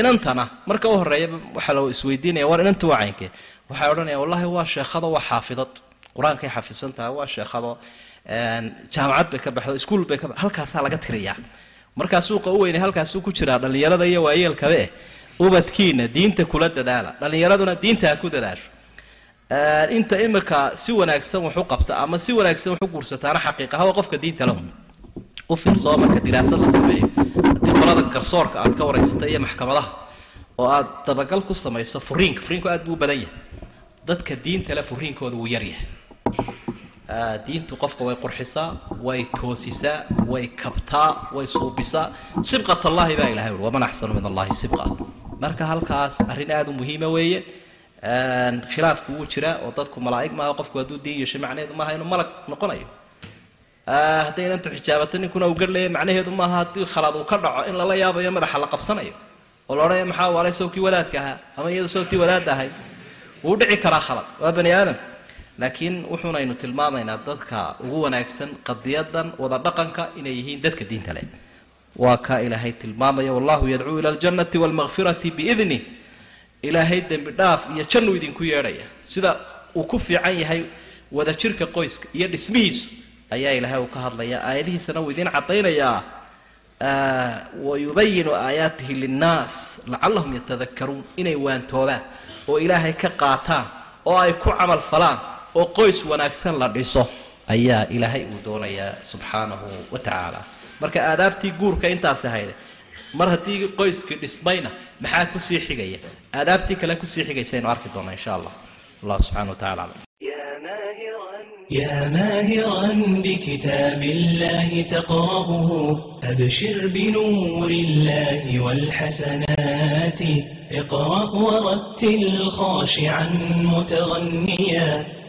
Inantana marka u horreeya waxaa la isweydiinaya war inantu waa caynkee waxay odhanaya wallahi waa sheekhado waa xaafidad qur'aankay xafisan tahay waa sheekhado. Jaamacad bay ka baxdo iskuul bay ka halkaasaa laga tiriyaa. Markaa suuqa u weyne halkaasuu ku jiraa dhallinyarada iyo waayeelkabe eh ubadkiina diinta kula dadaala dhallinyaraduna diinta ku dadaasho inta imika si wanaagsan wax u qabta ama si wanaagsan wax u guursataana xaqiiqaha waa qofka diinta u fiirsoo marka diraasad la sameeyo. Haddii qolada garsoorka aad ka waraysata iyo maxkamadaha oo aad dabagal ku samayso furiinka furiinku aad buu u badan yahay. Dadka diinta furiinkooda wuu yaryahay diintu qofka way qurxisaa way toosisaa way kabtaa way suubisaa. Sibqat allahi baa ilahay ui waman axsanu min allahi sibqa. Marka halkaas arrin aada u muhiima weeye khilaafku wuu jiraa oo dadku malaa'ig maaha qofku hadduu diin yeeshay macnaheedu maaha inuu malag noqonayo. Hadday inantu xijaabato ninkuna uu garlaya macnaheedu maaha haddii khalad uu ka dhaco in lala yaabayo madaxa la qabsanayo. Oo la odhanaya maxaa waalay sawkii wadaadka ahaa ama iyadu sawkii wadaadda ahayd wuu dhici karaa khalad waa bani aadam. Laakiin wuxuunaynu tilmaamaynaa dadka ugu wanaagsan qadiyadan wada dhaqanka inay yihiin dadka diinta leh. Waa kaa ilaahay tilmaamaya wallahu yadcuu ila aljannati waalmakfirati biidni ilaahay dembi dhaaf iyo jannuu idinku yeedhaya. Sida uu ku fiican yahay wadajirka qoyska iyo dhismihiisu ayaa ilaahay uu ka hadlaya aayadihiisana uu idiin cadaynayaa. Wayubayinu aayaatihi linnaas lacallahum yatadakaruun inay waantoobaan oo ilaahay ka qaataan oo ay ku camal falaan oo qoys wanaagsan la dhiso ayaa ilaahay uu doonayaa subxaanahu wa tacaala marka aadaabtii guurka intaasi hayde mar haddii qoyskii dhismayna maxaa ku sii xigaya? Aadaabtii kale ku sii xigaysa aynu arki doona insha allah. Allah subxana wa tacala